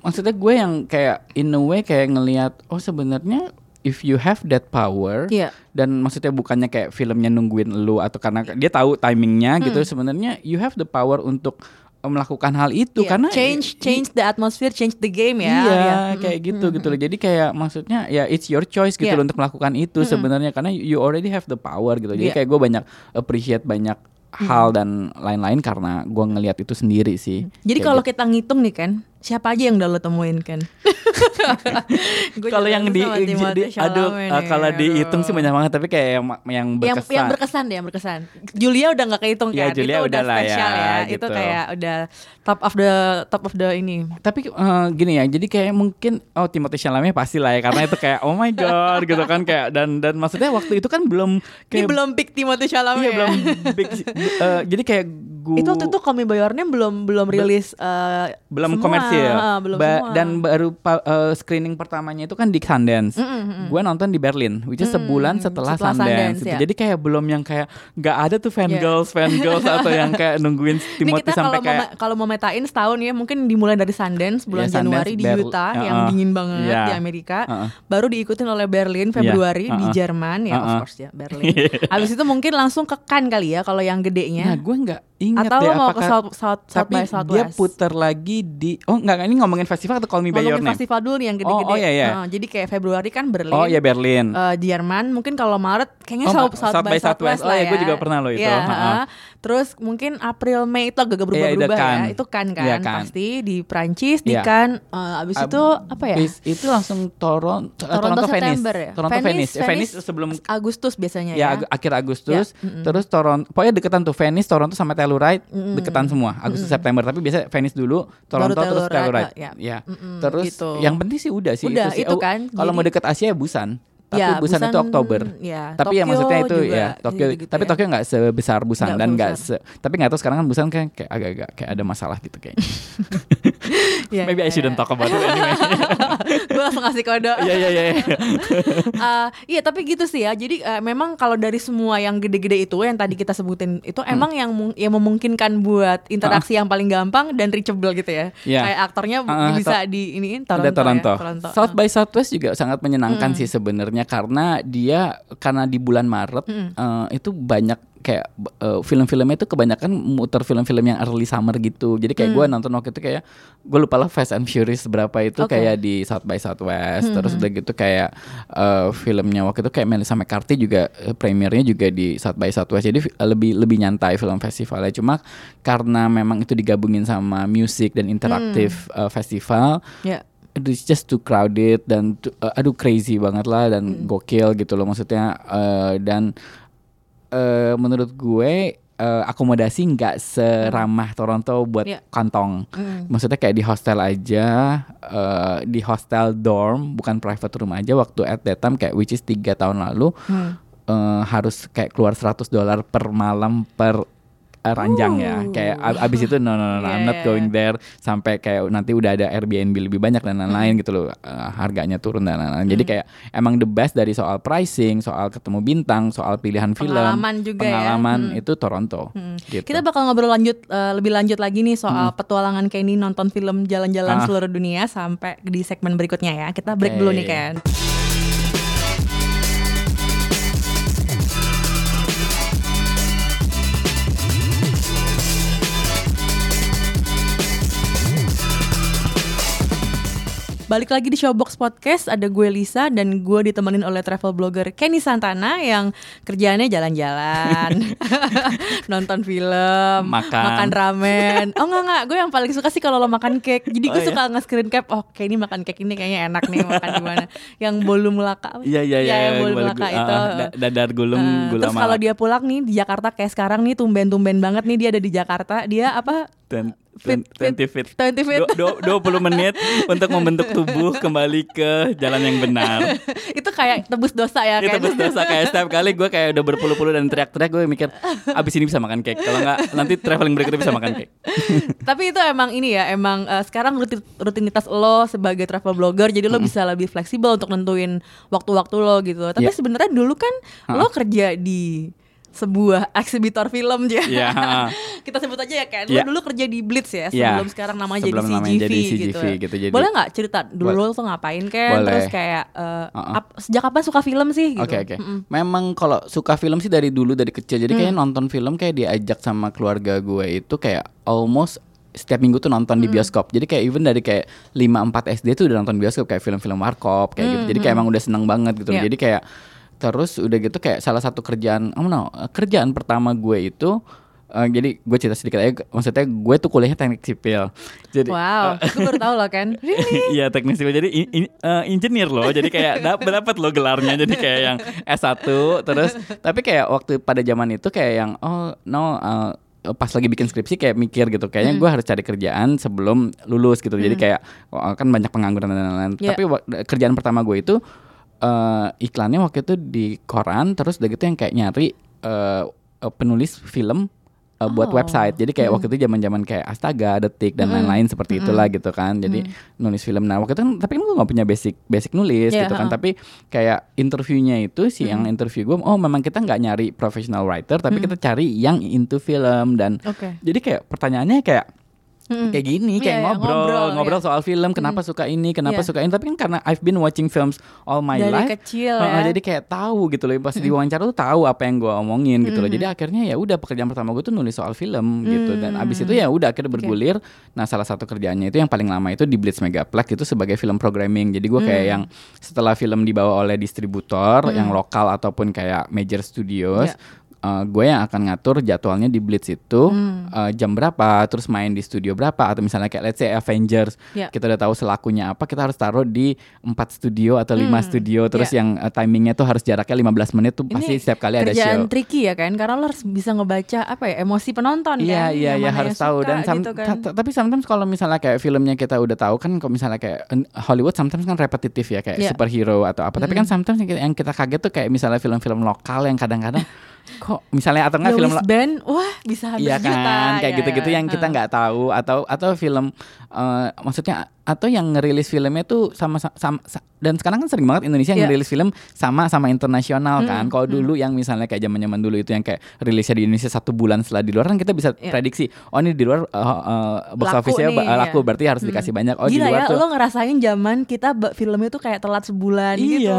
Maksudnya gue yang kayak in a way kayak ngelihat oh sebenarnya if you have that power Iya. dan maksudnya bukannya kayak filmnya nungguin lu atau karena dia tahu timingnya gitu Hmm. sebenarnya you have the power untuk eh, melakukan hal itu Iya, karena change change the atmosphere, change the game ya. Iya, Iya. kayak gitu gitu loh. Jadi kayak maksudnya ya it's your choice gitu Iya. loh untuk melakukan itu sebenarnya karena you already have the power gitu. Jadi Iya. kayak gue banyak appreciate banyak hal dan lain-lain karena gue ngelihat itu sendiri sih. Jadi kalau gitu. kita ngitung nih kan, siapa aja yang udah lo temuin kan? Kalau yang di, sama Timothée di- aduh nih, kalau dihitung sih banyak banget tapi kayak yang yang yang berkesan. yang berkesan deh yang berkesan. Julia udah nggak kehitung Ya, kan? Julia itu udah ya, spesial ya. Itu gitu. kayak udah top of the top of the ini. Tapi eh, gini ya, jadi kayak mungkin oh Timothée Chalamet pasti lah ya karena itu kayak oh my god gitu kan kayak dan dan maksudnya waktu itu kan belum Ini kayak belum pick Timothée Chalamet iya ya. belum big eh, jadi kayak gue itu waktu itu Your Name belum belum rilis eh, belum semua. komersil Ah, belum Ba- semua. dan baru eh, screening pertamanya itu kan di Sundance Mm, mm, mm. gue nonton di Berlin which is sebulan setelah, setelah Sundance, Sundance, gitu. ya. jadi kayak belum yang kayak nggak ada tuh fan Iya. girls fan girls atau yang kayak nungguin Timothy sampai kayak kalau mau metain setahun ya mungkin dimulai dari Sundance bulan Iya, Sundance, Januari di Berl- Utah uh-uh. yang dingin banget Iya. di Amerika. Uh-uh. Baru diikutin oleh Berlin Februari di uh-uh. Jerman ya Uh-uh. of course ya Berlin. Habis itu mungkin langsung ke Cannes kali ya kalau yang nah gedenya. gue nggak ingat Atau deh mau ke apakah South, South, South tapi by dia Southwest. putar lagi di oh nggak ini ngomongin festival atau Call Me By Your Ngomongin Name festival dulu nih yang gede-gede. Oh, oh, iya, iya. Nah, jadi kayak Februari kan Berlin. oh ya Berlin eh, Jerman mungkin kalau Maret kayaknya Oh, South, South, South by Southwest, Southwest. Oh, lah iya, ya. gue juga pernah loh itu. Iya, Ha-ha. ha-ha. Terus mungkin April Mei itu agak berubah-berubah Iya, itu kan. ya. Itu kan kan Iya, kan. pasti di Prancis di Iya. kan eh, abis Ab- itu apa ya? Itu langsung Toronto Toronto Venice ya? Toronto Venice Venice, Eh, Venice, Venice sebelum Agustus biasanya ya ya. akhir Agustus Ya, mm-mm. terus Toronto pokoknya deketan tuh Venice Toronto sama Telluride deketan semua Agustus September tapi biasa Venice dulu Toronto terus Telluride, ya. ya Mm-mm, terus gitu. yang penting sih udah sih Udah, sih. itu kan. kalau mau deket Asia ya Busan tapi Ya, Busan, itu Oktober. Ya, tapi ya Tokyo maksudnya itu juga ya Tokyo gitu-gitu tapi ya. Tokyo nggak sebesar Busan Nggak dan nggak se tapi nggak tahu sekarang kan Busan kayak kayak agak-agak kayak ada masalah gitu kayaknya Ya, maybe I ya, shouldn't ya. talk about it anyway gue langsung ngasih kode. iya iya iya Eh, iya tapi gitu sih ya. Jadi eh, memang kalau dari semua yang gede-gede itu yang tadi kita sebutin itu Hmm. emang yang yang memungkinkan buat interaksi yang paling gampang dan reachable gitu ya. Iya. Kayak aktornya Ah, bisa di ini ada Toronto. Ya, Toronto. South by Southwest juga sangat menyenangkan sih sebenarnya karena dia karena di bulan Maret eh, itu banyak kayak eh, film-filmnya itu kebanyakan muter film-film yang early summer gitu. Jadi kayak gue nonton waktu itu kayak gue lupa lah Fast and Furious berapa itu Oke. kayak di South by Southwest. Terus udah gitu kayak eh, filmnya waktu itu kayak Melissa McCarthy juga premiernya juga di South by Southwest. Jadi fi- lebih lebih nyantai film festivalnya. Cuma karena memang itu digabungin sama musik dan interaktif eh, festival Ya. It's just too crowded dan too- uh, aduh crazy banget lah dan gokil gitu loh maksudnya. Uh, dan uh, menurut gue uh, akomodasi nggak seramah Toronto buat Yeah. kantong. Maksudnya kayak di hostel aja uh, di hostel dorm bukan private room aja waktu at that time kayak which is tiga tahun lalu Hmm. uh, harus kayak keluar 100 dolar per malam per uh, ranjang ya Uh. kayak ab- abis itu no no no, no, I'm Yeah, not yeah, going there sampai kayak nanti udah ada Airbnb lebih banyak dan lain-lain gitu loh Uh, harganya turun dan lain-lain jadi kayak emang the best dari soal pricing soal ketemu bintang soal pilihan film Pengalaman juga ya. pengalaman Hmm. itu Toronto gitu Kita bakal ngobrol lanjut eh, lebih lanjut lagi nih soal petualangan Kenny nonton film jalan-jalan Ah. seluruh dunia sampai di segmen berikutnya ya. Kita break Oke. dulu nih Ken. Balik lagi di Showbox Podcast ada gue Lisa dan gue ditemenin oleh travel blogger Kenny Santana yang kerjaannya jalan-jalan, nonton film, Makan. ramen. Oh enggak enggak, gue yang paling suka sih kalau lo makan cake. Jadi gue Oh, iya? suka nge-screen cap, oh Kenny makan cake ini kayaknya enak nih makan di mana. Yang bolu melaka. Iya iya Ya, iya yang bolu melaka itu. da- dadar gulung Eh, gula terus kalau dia pulang nih di Jakarta kayak sekarang nih tumben-tumben banget nih dia ada di Jakarta. Dia apa? 20 feet. 20 feet. Du- du- 20 menit untuk membentuk tubuh kembali ke jalan yang benar. itu kayak tebus dosa ya Itu tebus dosa kayak setiap kali gue kayak udah berpuluh-puluh dan teriak-teriak gue mikir abis ini bisa makan cake. Kalau nggak nanti traveling berikutnya bisa makan cake. Tapi itu emang ini ya, emang eh, sekarang rutin- rutinitas lo sebagai travel blogger, jadi lo bisa lebih fleksibel untuk nentuin waktu-waktu lo gitu. Tapi Iya. sebenarnya dulu kan lo kerja di sebuah eksibitor film aja. Iya. Kita sebut aja ya kan. Iya. Lo dulu kerja di Blitz ya, Iya. sebelum sekarang namanya Sebelum jadi namanya CGV, jadi CGV gitu. gitu, jadi- Boleh nggak cerita dulu Boleh. lo tuh ngapain kan? Boleh. Terus kayak eh, Uh-uh. ap- sejak kapan suka film sih gitu? Oke oke. Memang kalau suka film sih dari dulu dari kecil. Jadi kayaknya nonton film kayak diajak sama keluarga gue itu kayak almost setiap minggu tuh nonton di bioskop. Jadi kayak even dari kayak 5 4 SD tuh udah nonton bioskop kayak film-film warkop kayak gitu. Jadi kayak emang udah seneng banget gitu. Iya. Jadi kayak terus udah gitu kayak salah satu kerjaan, oh no, kerjaan pertama gue itu eh, jadi gue cerita sedikit aja, maksudnya gue tuh kuliahnya teknik sipil. Jadi Wow, gue baru tahu loh kan. Iya teknik sipil. Jadi in- in- eh, engineer loh. Jadi kayak dapat dapat lo gelarnya. Jadi kayak yang S1 terus tapi kayak waktu pada zaman itu kayak yang oh no eh, pas lagi bikin skripsi kayak mikir gitu. Kayaknya gue harus cari kerjaan sebelum lulus gitu. Jadi kayak oh, kan banyak pengangguran dan lain-lain. Iya. tapi kerjaan pertama gue itu eh, iklannya waktu itu di koran terus udah gitu yang kayak nyari eh, eh, penulis film eh, buat Oh. website. Jadi kayak waktu itu zaman-zaman kayak Astaga, Detik dan lain-lain seperti itulah gitu kan. Jadi nulis film. Nah waktu itu kan tapi kan gue gak punya basic basic nulis Iya, gitu kan. ha-ha. Tapi kayak interviewnya itu si yang interview gue, oh memang kita nggak nyari professional writer, tapi kita cari yang into film dan Oke. jadi kayak pertanyaannya kayak Mm-mm. kayak gini Iya, kayak iya, ngobrol ngobrol, ngobrol, iya. soal film kenapa suka ini kenapa Iya. suka ini. Tapi kan karena I've been watching films all my Dari life kecil Heeh, ya. jadi kayak tahu gitu loh. Pas diwawancara tuh tahu apa yang gue omongin gitu loh. Jadi akhirnya ya udah pekerjaan pertama gue tuh nulis soal film gitu. Dan abis itu ya udah akhirnya bergulir. Nah salah satu kerjaannya itu yang paling lama itu di Blitz Megaplex itu sebagai film programming. Jadi gue kayak yang setelah film dibawa oleh distributor yang lokal ataupun kayak major studios Iya. Uh, gue yang akan ngatur jadwalnya di Blitz itu Hmm. uh, jam berapa, terus main di studio berapa atau misalnya kayak let's say Avengers, Ya. kita udah tahu selakunya apa, kita harus taruh di empat studio atau lima Hmm, studio, terus ya. yang uh, timingnya tuh harus jaraknya 15 menit tuh pasti setiap kali ada kerjaan show. tricky ya kan karena lo harus bisa ngebaca apa ya emosi penonton Iya kan iya iya harus tahu dan gitu kan. ta- ta- tapi sometimes kalau misalnya kayak filmnya kita udah tahu kan kalau misalnya kayak Hollywood sometimes kan repetitif ya kayak Iya. superhero atau apa tapi kan sometimes yang kita kaget tuh kayak misalnya film-film lokal yang kadang-kadang kok misalnya atau enggak film Band wah bisa habis Iya juta kan, kayak ya, gitu-gitu ya. yang kita nggak tahu atau atau film eh, maksudnya atau yang ngerilis filmnya tuh sama, sama, sa- dan sekarang kan sering banget Indonesia yang Iya. ngerilis film sama sama internasional kan. Mm, Kalau dulu yang misalnya kayak zaman-zaman dulu itu yang kayak rilisnya di Indonesia satu bulan setelah di luar kan kita bisa Iya. prediksi. Oh ini di luar eh, eh, box Laku office-nya iya. laku berarti harus dikasih banyak. Oh Gila di luar ya, tuh. lo ngerasain zaman kita filmnya tuh kayak telat sebulan iya. gitu.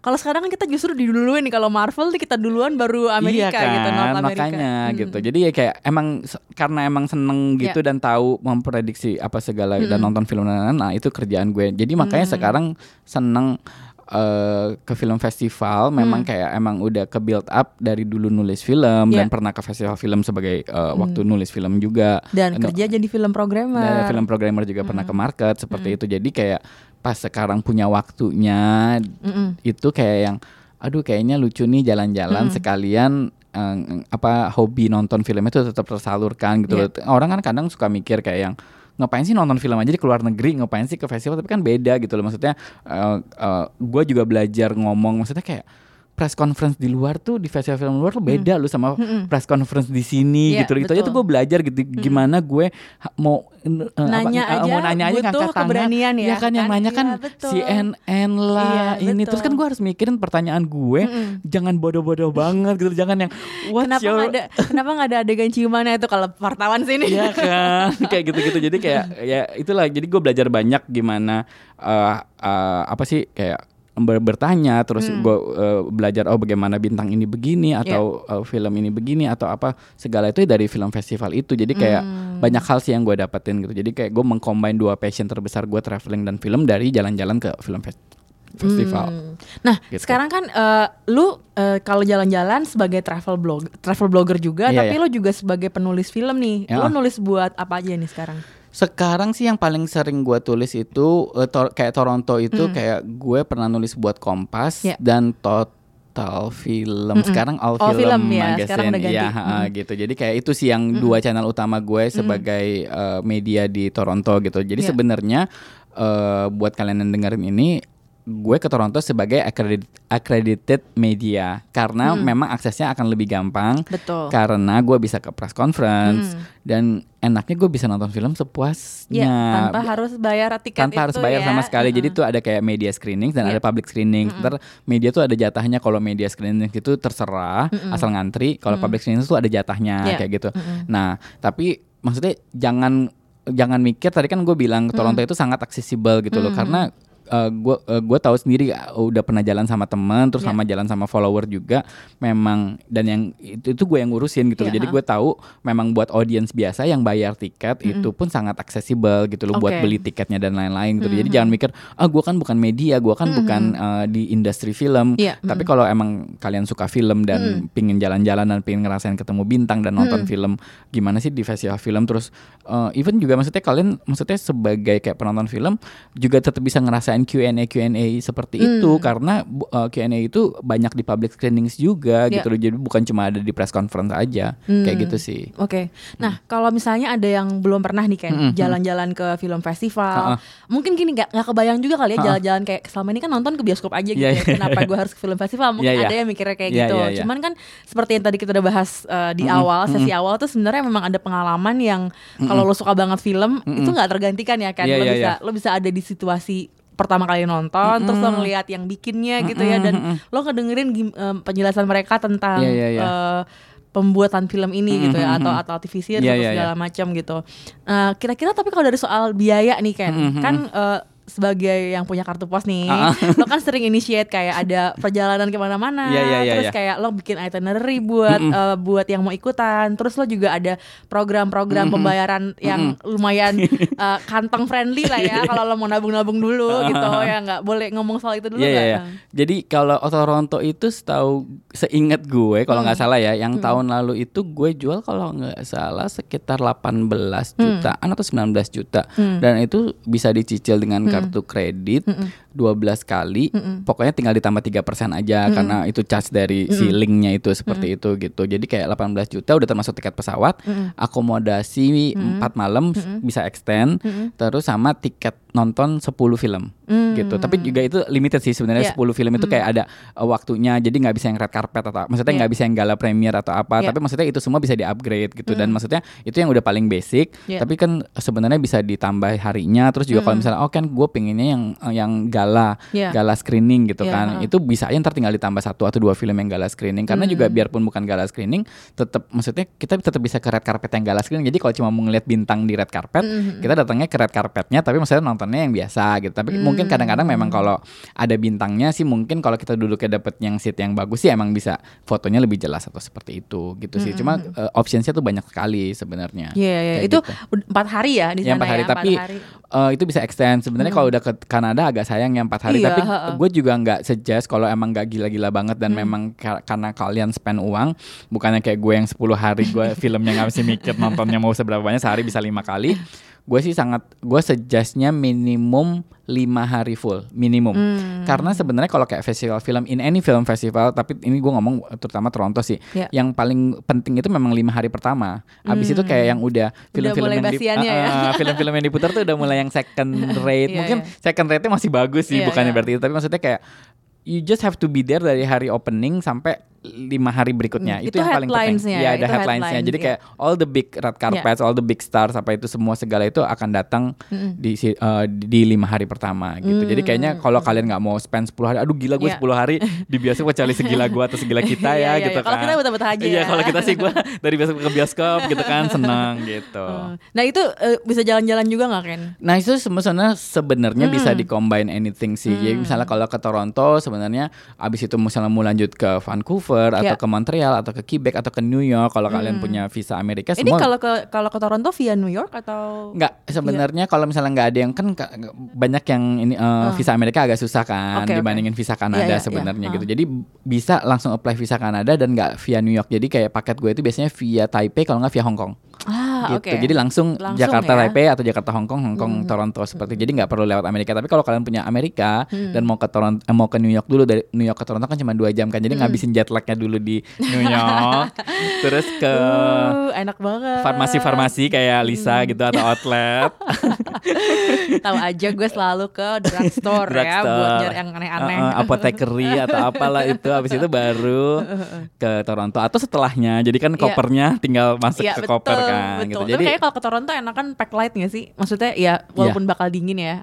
Kalau sekarang kan kita justru diduluin nih kalau Marvel nih kita duluan baru Amerika iya kan, gitu, North America. makanya Hmm. gitu. Jadi ya kayak emang karena emang seneng gitu Iya. dan tahu memprediksi apa segala dan nonton film dan nah itu kerjaan gue. Jadi makanya Mm. sekarang seneng eh, ke film festival memang Hmm. kayak emang udah ke build up dari dulu nulis film dan Iya. pernah ke festival film sebagai eh, waktu nulis film juga Dan No- kerja jadi film programmer. dan film programmer juga pernah ke market seperti itu jadi kayak pas sekarang punya waktunya Mm-mm. itu kayak yang aduh kayaknya lucu nih jalan-jalan sekalian eh, apa hobi nonton filmnya itu tetap tersalurkan gitu loh. Orang kan kadang suka mikir kayak yang ngapain sih nonton film aja di keluar negeri, ngapain sih ke festival? Tapi kan beda gitu loh. Maksudnya gue juga belajar ngomong. Maksudnya kayak press conference di luar tuh di festival film luar tuh beda loh sama press conference di sini Iya, gitu. Itu aja tuh betul. gue belajar gitu gimana gue mau eh, apa, Nanya eh, aja mau nanya aja ngangkat tangan. keberanian ya, Iya kan yang kan? nanya kan betul. CNN lah Iya, ini terus kan betul. gue harus mikirin pertanyaan gue jangan bodoh-bodoh banget gitu jangan yang what's Kenapa your nggak ada kenapa nggak ada adegan ciumannya itu kalau wartawan sini? Iya kan kayak gitu-gitu jadi kayak ya itulah jadi gue belajar banyak gimana eh, eh, apa sih kayak ber- bertanya terus Hmm. gue eh, belajar oh bagaimana bintang ini begini Iya. atau eh, film ini begini atau apa segala itu dari film festival itu jadi kayak Hmm. banyak hal sih yang gue dapetin gitu jadi kayak gue mengcombine dua passion terbesar gue traveling dan film dari jalan-jalan ke film fes- festival Hmm. Nah, Gitu. sekarang kan eh, lu eh, kalau jalan-jalan sebagai travel blog, travel blogger juga, Iya, tapi iya. lu juga sebagai penulis film nih. Ya. Lu nulis buat apa aja nih sekarang? Sekarang sih yang paling sering gue tulis itu eh, Tor- kayak Toronto itu kayak gue pernah nulis buat Kompas. Ya. dan Total Film. Sekarang All, All Film, Film, ya, Magazine. sekarang udah ganti. Iya, ha, gitu. Jadi kayak itu sih yang dua channel utama gue sebagai eh, media di Toronto gitu. Jadi Ya. sebenarnya eh, buat kalian yang dengerin ini gue ke Toronto sebagai accredit- accredited media. Karena memang aksesnya akan lebih gampang. Betul. karena gue bisa ke press conference. Hmm. dan enaknya gue bisa nonton film sepuasnya. Ya, tanpa harus bayar tiket tanpa harus itu bayar ya. sama sekali. Jadi Mm-mm. tuh ada kayak media screening dan Iya. ada public screening. Ntar media tuh ada jatahnya. Kalau media screening itu terserah asal ngantri. Kalau public screening itu ada jatahnya Iya. kayak gitu. Nah tapi maksudnya jangan jangan mikir. Tadi kan gue bilang Toronto itu sangat aksesibel gitu loh. Karena gue gue tahu sendiri uh, udah pernah jalan sama teman terus Iya. sama jalan sama follower juga memang dan yang itu itu gue yang ngurusin gitu loh. Iya, jadi gue tahu memang buat audiens biasa yang bayar tiket itu pun sangat aksesibel gitu loh buat Oke. beli tiketnya dan lain-lain gitu. Jadi jangan mikir ah gue kan bukan media gue kan bukan uh, di industri film. Iya, tapi kalau emang kalian suka film dan pingin jalan-jalan dan pingin ngerasain ketemu bintang dan nonton film gimana sih di festival film? Terus uh, even juga maksudnya kalian maksudnya sebagai kayak penonton film juga tetap bisa ngerasain Q&A Q&A seperti itu karena uh, Q&A itu banyak di public screenings juga Iya. gitu loh jadi bukan cuma ada di press conference aja kayak gitu sih Oke, nah kalau misalnya ada yang belum pernah nih kan jalan-jalan ke film festival, mungkin gini nggak nggak kebayang juga kali ya jalan-jalan kayak selama ini kan nonton ke bioskop aja gitu Iya, ya, iya. kenapa gue harus ke film festival? Mungkin Iya, iya. ada yang mikirnya kayak Iya, gitu. iya, iya. Cuman kan seperti yang tadi kita udah bahas uh, di awal sesi awal tuh sebenarnya memang ada pengalaman yang kalau lo suka banget film itu nggak tergantikan ya kan? Iya, lo iya, bisa iya. lo bisa ada di situasi pertama kali nonton terus lo ngelihat yang bikinnya gitu ya dan lo ngedengerin em, penjelasan mereka tentang Iya, iya, iya. eh, pembuatan film ini gitu ya atau atau TV series Iya, atau iya, segala macam gitu. Eh, kira-kira tapi kalau dari soal biaya nih kan, kan eh, sebagai yang punya kartu pos nih, Ah. lo kan sering initiate kayak ada perjalanan ke mana-mana, Iya, iya, iya, terus iya. kayak lo bikin itinerary buat eh, buat yang mau ikutan, terus lo juga ada program-program pembayaran yang lumayan eh, kantong friendly lah ya, kalau lo mau nabung-nabung dulu gitu, ya nggak boleh ngomong soal itu dulu Iya, iya, nggak? iya. Jadi kalau Toronto itu setahu seingat gue kalau Hmm. nggak salah ya, yang tahun lalu itu gue jual kalau nggak salah sekitar 18 Hmm. jutaan atau 19 juta. Dan itu bisa dicicil dengan Hmm. Kartu kredit 12 kali. Pokoknya tinggal ditambah 3% Hmm. aja karena itu charge dari si linknya itu seperti itu gitu. Jadi kayak 18 juta udah termasuk tiket pesawat, akomodasi 4 malam bisa extend, terus sama tiket nonton 10 film gitu. Tapi juga itu limited sih sebenarnya Iya. 10 film itu kayak ada uh, waktunya jadi nggak bisa yang red carpet atau maksudnya nggak bisa yang gala premier atau apa Iya. tapi maksudnya itu semua bisa di-upgrade gitu dan maksudnya itu yang udah paling basic Iya. tapi kan sebenarnya bisa ditambah harinya terus juga kalau misalnya oh kan gue pengennya yang yang gala Iya. gala screening gitu Iya, kan. itu bisa aja ntar tinggal ditambah satu atau dua film yang gala screening. Karena juga biarpun bukan gala screening tetap maksudnya kita tetap bisa ke red carpet yang gala screening. Jadi kalau cuma mau ngeliat bintang di red carpet kita datangnya ke red carpetnya tapi maksudnya nontonnya yang biasa gitu. Tapi mungkin kadang-kadang memang kalau ada bintangnya sih mungkin kalau kita duduknya dapet yang seat yang bagus sih emang bisa fotonya lebih jelas atau seperti itu gitu sih. Cuma uh, optionsnya tuh banyak sekali sebenarnya. Iya, iya. Kayak itu gitu. empat hari ya di Ya, sana empat hari. ya, tapi hari. eh, itu bisa extend. Sebenarnya kalau udah ke Kanada agak sayang yang empat hari Iya, tapi gue juga nggak suggest kalau emang nggak gila-gila banget Hmm. dan memang ka- karena kalian spend uang bukannya kayak gue yang 10 hari gue filmnya nggak mesti mikir nontonnya mau seberapa banyak sehari bisa lima kali gue sih sangat gue suggestnya minimum lima hari full minimum Hmm. karena sebenarnya kalau kayak festival film in any film festival tapi ini gue ngomong terutama Toronto sih Ya. yang paling penting itu memang lima hari pertama abis itu kayak yang udah film-film yang di- basiannya ya. Film-film yang diputar tuh udah mulai yang second rate Iya, mungkin iya. second rate-nya masih bagus sih Iya, bukannya iya. berarti itu tapi maksudnya kayak you just have to be there dari hari opening sampai lima hari berikutnya Hmm, itu, itu yang paling penting ya ya, ada headlines-nya headline, jadi iya. kayak all the big red carpets all the big stars apa itu semua segala itu akan datang di si- eh, di lima hari pertama gitu jadi kayaknya kalau kalian nggak mau spend 10 hari aduh gila gue Iya. 10 hari di bioskop kecuali segila gue atau segila kita Iya, ya iya, gitu iya. Kalau kan kita betah-betah aja iya ya. kalau kita sih gue dari bioskop ke bioskop gitu kan senang gitu Nah itu eh, bisa jalan-jalan juga nggak Ken? Nah itu sebenarnya sebenarnya bisa Hmm. di combine anything sih. Jadi misalnya kalau ke Toronto sebenarnya abis itu misalnya mau lanjut ke Vancouver atau Ya. ke Montreal atau ke Quebec atau ke New York kalau kalian punya visa Amerika Hmm. Ini semua kalau ke kalau ke Toronto via New York atau Enggak, sebenarnya kalau misalnya nggak ada yang kan ka- banyak yang ini eh, visa Amerika agak susah kan oke. dibandingin visa Kanada Iya, iya, sebenarnya iya. gitu. Jadi bisa langsung apply visa Kanada dan nggak via New York. Jadi kayak paket gue itu biasanya via Taipei kalau nggak via Hong Kong. Ah, gitu. oke. Jadi langsung, Langsung Jakarta ya. Taipei atau Jakarta Hong Kong, Hong Kong Toronto seperti. Jadi nggak perlu lewat Amerika. Tapi kalau kalian punya Amerika dan mau ke Toronto, eh, mau ke New York dulu dari New York ke Toronto kan cuma dua jam kan. Jadi ngabisin jet lagnya dulu di New York, terus ke Uh, enak banget. farmasi-farmasi kayak Lisa gitu atau outlet. Tahu aja gue selalu ke drugstore ya Drugstore. buat nyari yang aneh-aneh. Uh, uh, apothecary atau apalah itu habis itu baru ke Toronto atau setelahnya jadi kan Iya. kopernya tinggal masuk Iya, ke betul, koper kan betul. gitu jadi kayak kalau ke Toronto enakan pack light gak sih? Maksudnya ya walaupun bakal dingin ya.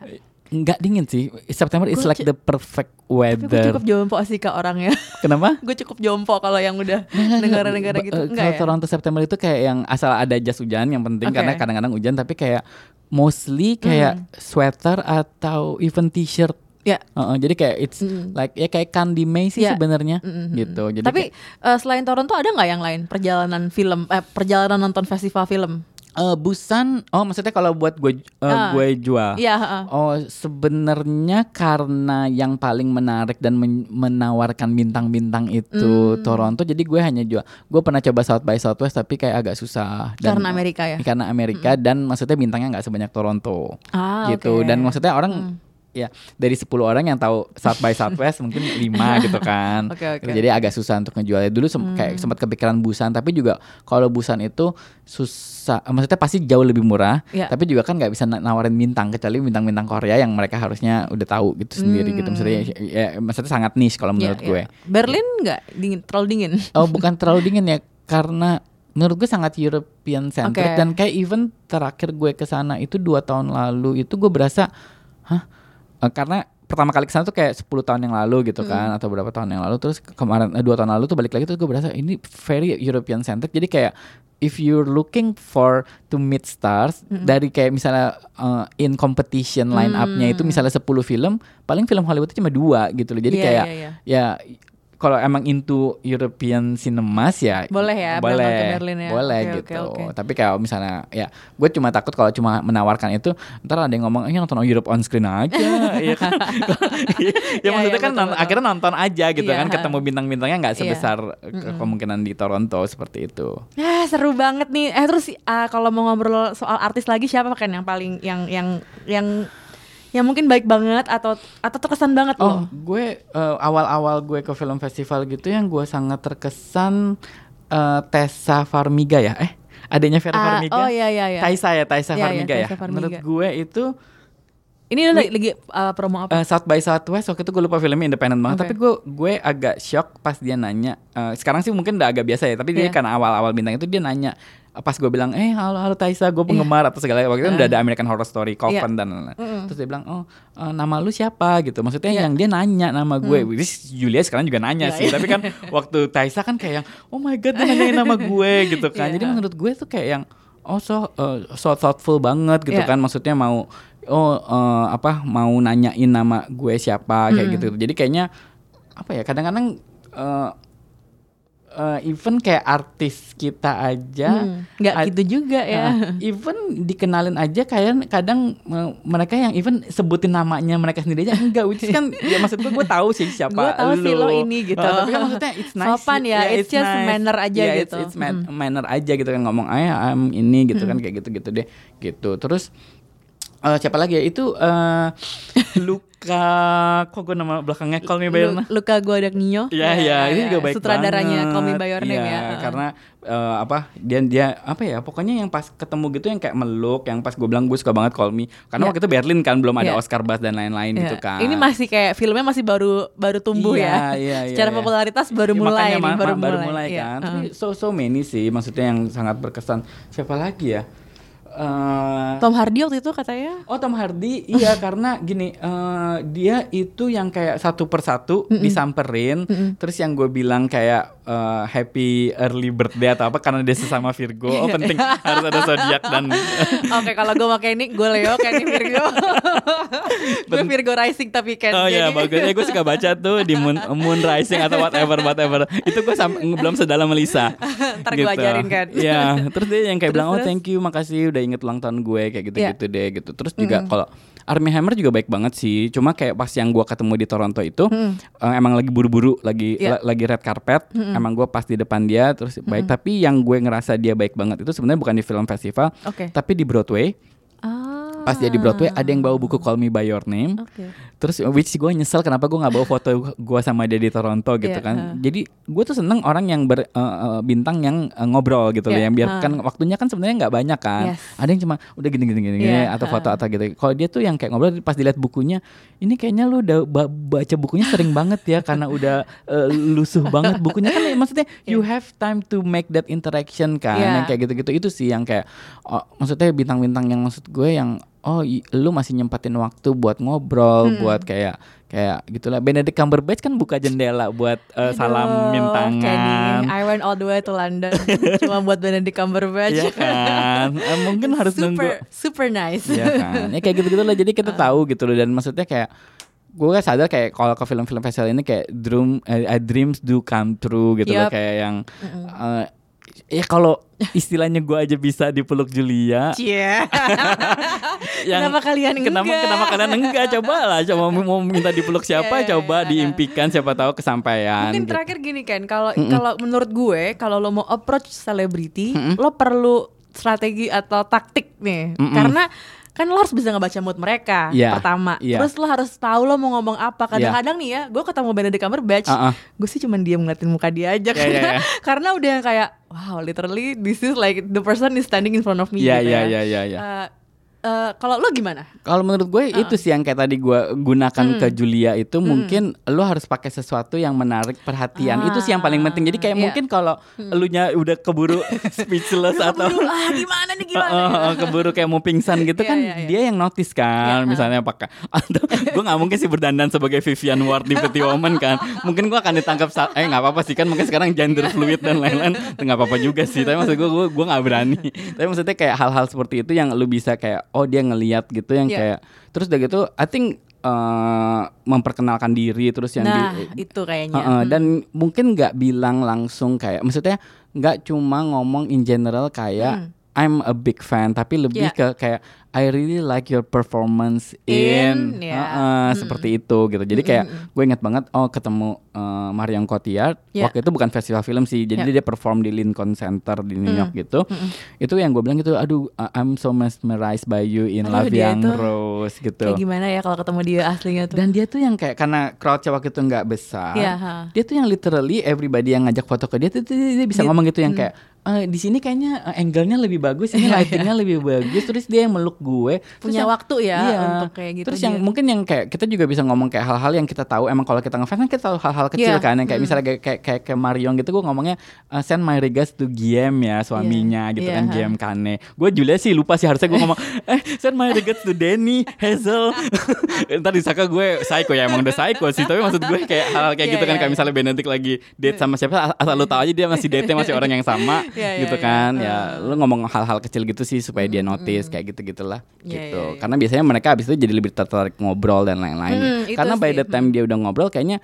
nggak dingin sih September is like the perfect Tapi gue weather cukup jompo sih ke orangnya. kenapa gue cukup jompo kalau yang udah negara-negara gitu. Ba- eh, Enggak kalau ya? Toronto September itu kayak yang asal ada jas hujan yang penting karena kadang-kadang hujan tapi kayak mostly kayak Hmm. sweater atau even t-shirt Ya. Uh-uh, jadi kayak it's Mm. like ya kayak Candy May sih Iya. sebenarnya Mm-mm. gitu jadi Tapi eh, selain Toronto ada nggak yang lain perjalanan film, eh, perjalanan nonton festival film? Eh, Busan, oh maksudnya kalau buat gue eh, Ah. gue jual. Iya. heeh. Oh sebenarnya karena yang paling menarik dan men- menawarkan bintang-bintang itu Hmm. Toronto, jadi gue hanya jual. Gue pernah coba South by Southwest tapi kayak agak susah. Karena Amerika ya? Karena Amerika dan maksudnya bintangnya nggak sebanyak Toronto, Ah, gitu. oke. Dan maksudnya orang ya dari 10 orang yang tahu South by Southwest mungkin 5 gitu kan. Oke. Gitu, Jadi agak susah untuk ngejualnya. Dulu sem- kayak sempat kepikiran Busan, tapi juga kalau Busan itu susah. Maksudnya pasti jauh lebih murah, Iya. tapi juga kan nggak bisa na- nawarin bintang kecuali bintang-bintang Korea yang mereka harusnya udah tahu gitu sendiri gitu. Maksudnya ya, maksudnya sangat niche kalau Iya, menurut iya. gue. Berlin nggak dingin, terlalu dingin. Oh, bukan terlalu dingin ya karena menurut gue sangat European centric Oke. dan kayak even terakhir gue ke sana itu dua tahun lalu itu gue berasa hah Eh, karena pertama kali ke sana tuh kayak 10 tahun yang lalu gitu kan atau berapa tahun yang lalu. Terus ke- kemarin eh, dua tahun lalu tuh balik lagi terus gue berasa ini very European centric. Jadi kayak if you're looking for to meet stars dari kayak misalnya uh, in competition line up-nya itu misalnya 10 film, paling film Hollywood itu cuma dua gitu loh. Jadi Iya, kayak iya, iya. ya kalau emang into European cinemas ya Boleh ya, boleh ke Berlin ya. boleh Oke, gitu oke, oke. tapi kalau misalnya ya gue cuma takut kalau cuma menawarkan itu ntar ada yang ngomong eh nonton Europe on screen aja iya kan ya Iya, maksudnya iya, kan betul, betul. akhirnya nonton aja gitu Iya. kan ketemu bintang-bintangnya nggak Iya. sebesar ke- kemungkinan di Toronto seperti itu Ah, seru banget nih. Eh terus ah, kalau mau ngobrol soal artis lagi siapa kan yang paling yang yang yang yang mungkin baik banget atau atau terkesan banget Oh, loh. gue eh, awal-awal gue ke film festival gitu yang gue sangat terkesan eh, Tessa Farmiga ya. Eh, adanya Vera Ah, Farmiga. oh, iya, iya, iya. Taisa ya, Taisa Iya, iya, Farmiga ya. Taisa Farmiga. Menurut gue itu Ini lagi, lagi ah, promo apa? eh, South by Southwest waktu itu gue lupa filmnya independen banget, Oke. tapi gue gue agak shock pas dia nanya. eh, sekarang sih mungkin udah agak biasa ya, tapi dia Iya. karena awal-awal bintang itu dia nanya pas gue bilang eh halo halo Taisa gue penggemar atau segala waktu itu udah ada American Horror Story Coven dan lain-lain. terus dia bilang oh eh, nama lu siapa gitu maksudnya Iya. yang dia nanya nama gue which is Julia sekarang juga nanya Iya, sih iya. tapi kan waktu Taisa kan kayak yang oh my god dia nanyain nama gue gitu kan Iya. jadi menurut gue tuh kayak yang oh so eh, so thoughtful banget gitu Iya. kan maksudnya mau oh eh, apa mau nanyain nama gue siapa kayak Hmm. gitu jadi kayaknya apa ya kadang-kadang eh, eh, even kayak artis kita aja Hmm, nggak ad- gitu juga ya. Nah, even dikenalin aja kayak kadang eh, mereka yang even sebutin namanya mereka sendiri aja enggak which is kan ya maksud gue gue tahu sih siapa Gua tahu sih lo ini gitu. Eh, tapi kan maksudnya it's nice Sopan ya, it's just manner aja Yeah, gitu. it's, it's man- manner aja gitu kan ngomong ayah am ini gitu Hmm. kan kayak gitu-gitu deh gitu terus eh, siapa lagi ya itu eh Luka kok gue nama belakangnya Call Me By Your Name Lu- Luka Guadagnino. Iya iya itu juga baik Sutradaranya banget. Call Me By Your Name Iya, ya. Karena eh, apa dia dia apa ya pokoknya yang pas ketemu gitu yang kayak meluk yang pas gue bilang gue suka banget Call Me karena Iya. waktu itu Berlin kan belum ada Iya. Oscar Buzz dan lain-lain Iya. gitu kan. Ini masih kayak filmnya masih baru baru tumbuh Iya, ya. iya, iya, Secara iya. popularitas baru Ya, mulai makanya nih, baru, baru mulai. mulai Iya, kan. uh. Tapi so so many sih maksudnya yang sangat berkesan. Siapa lagi ya? Eh, Tom Hardy waktu itu katanya. Oh Tom Hardy, iya karena gini eh, dia itu yang kayak satu persatu disamperin, terus yang gue bilang kayak eh, happy early birthday atau apa karena dia sesama Virgo, oh penting harus ada zodiak dan Oke, kalau gue pakai ini, gue Leo, kayak ini Virgo. gue Virgo Rising tapi kan. oh ya jadi- bagus ya gue suka baca tuh di Moon, Moon Rising atau whatever whatever itu gue belum sedalam Melisa. Ntar gue ajarin kan. Iya, terus dia yang kayak Terus, bilang oh terus? thank you makasih udah inget ulang tahun gue kayak gitu-gitu Iya. deh gitu. Terus juga kalau Army Hammer juga baik banget sih. Cuma kayak pas yang gue ketemu di Toronto itu eh, emang lagi buru-buru, lagi Iya. la- lagi red carpet. Emang gue pas di depan dia terus baik. Tapi yang gue ngerasa dia baik banget itu sebenarnya bukan di film festival, Oke. tapi di Broadway. Pas dia di Broadway ada yang bawa buku Call Me by Your Name. Oke. Terus which gue nyesel kenapa gue nggak bawa foto gue sama dia di Toronto gitu Iya, kan. ha. Jadi gue tuh seneng orang yang ber, eh, bintang yang eh, ngobrol gitu loh, Iya, yang biar ha. kan waktunya kan sebenarnya nggak banyak kan. Yes. Ada yang cuma udah gini gini gini, Iya, atau foto atau gitu. Kalau dia tuh yang kayak ngobrol pas dilihat bukunya, ini kayaknya lu udah ba- baca bukunya sering banget ya karena udah eh, lusuh banget bukunya kan maksudnya you have time to make that interaction kan Iya. yang kayak gitu-gitu itu sih yang kayak oh, maksudnya bintang-bintang yang maksud gue yang oh lu masih nyempatin waktu buat ngobrol buat kayak kayak gitulah Benedict Cumberbatch kan buka jendela buat salam Aduh, mintangan. Kenny, I went all the way to London. Cuma buat Benedict Cumberbatch. Iya kan? Eh, mungkin harus super, nunggu. Super nice. Iya kan? Ya kayak gitu-gitu lah. Jadi kita tahu gitu loh. Dan maksudnya kayak gue kan sadar kayak kalau ke film-film festival ini kayak dream eh, dreams do come true gitu loh. Yup. kayak yang eh, ya kalau istilahnya gue aja bisa dipeluk Julia Cie. Kenapa kalian kenapa enggak? kenapa kalian enggak coba lah coba mau minta dipeluk siapa Iya, iya, coba iya. diimpikan siapa tahu kesampaian Mungkin gitu. terakhir gini kan, kalau kalau menurut gue, kalau lo mau approach selebriti, lo perlu strategi atau taktik nih, karena kan lo harus bisa ngebaca mood mereka Iya, pertama, iya. terus lo harus tahu lo mau ngomong apa. Kadang-kadang nih ya, gue ketemu Benedict Cumberbatch, Uh-uh. gue sih cuma diam ngeliatin muka dia aja, Iya, karena, iya, iya. karena udah kayak, wow, literally this is like the person is standing in front of me. Iya gitu iya ya. iya iya iya. Eh, eh, kalau lo gimana? Kalau menurut gue itu sih yang kayak tadi gue gunakan ke Julia itu mungkin lu harus pakai sesuatu yang menarik perhatian. itu sih yang paling penting. Jadi kayak Iya. mungkin kalau lu nya udah keburu speechless atau Aduh, ah gimana nih gimana? Oh, oh, oh, keburu kayak mau pingsan gitu Iya, kan iya, iya. dia yang notice kan Iya, misalnya pakai atau gue nggak mungkin sih berdandan sebagai Vivian Ward di Pretty Woman kan mungkin gue akan ditangkap saat eh nggak apa-apa sih kan mungkin sekarang gender fluid dan lain-lain nggak apa-apa juga sih tapi maksud gue gue gue nggak berani tapi maksudnya kayak hal-hal seperti itu yang lu bisa kayak oh dia ngeliat gitu yang Iya. kayak terus udah gitu I think eh, memperkenalkan diri terus yang Nah, di, itu kayaknya. Heeh, dan mungkin nggak bilang langsung kayak maksudnya nggak cuma ngomong in general kayak I'm a big fan tapi lebih. Yeah. ke kayak I really like your performance in, In, ya. Heeh, seperti itu gitu jadi kayak gue ingat banget oh ketemu eh, Marion Cotillard Yeah. waktu itu bukan festival film sih jadi Yeah. dia perform di Lincoln Center di. New York gitu itu yang gue bilang gitu aduh I'm so mesmerized by you in Aduh, Love tuh Rose gitu Kayak gimana ya kalau ketemu dia aslinya tuh? dan dia tuh yang kayak karena crowdnya waktu itu nggak besar, Iya, ha. dia tuh yang literally everybody yang ngajak foto ke dia tuh dia, dia bisa Dia- ngomong gitu yang kayak "Eh, di sini kayaknya eh, angle-nya lebih bagus, ini Iya, lightingnya lebih bagus, terus dia yang meluk gue, Punya yang- waktu ya iya. untuk kayak gitu Terus dia. yang mungkin yang kayak kita juga bisa ngomong kayak hal-hal yang kita tahu emang kalau kita ngefans kan kita tahu hal-hal kecil Iya, kan yang kayak misalnya kayak kayak kayak, kayak Marion gitu gue ngomongnya "Eh, send my regards to Giem ya suaminya gitu Iya, kan. Giem Kane. Gue Julia sih lupa sih harusnya gue ngomong eh send my regards to Denny Hazel. Ntar disangka gue psycho ya emang udah psycho sih tapi maksud gue kayak hal kayak Iya, gitu kan iya, kayak iya. misalnya Benedict lagi date sama siapa asal lu tahu aja dia masih date masih orang yang sama Iya, gitu iya, kan. Iya. ya lu ngomong hal-hal kecil gitu sih supaya dia notice kayak gitu gitulah Iya, gitu. iya, iya. karena biasanya mereka abis itu jadi lebih tertarik ngobrol dan lain-lain. Itu karena by sih. the time dia udah ngobrol kayaknya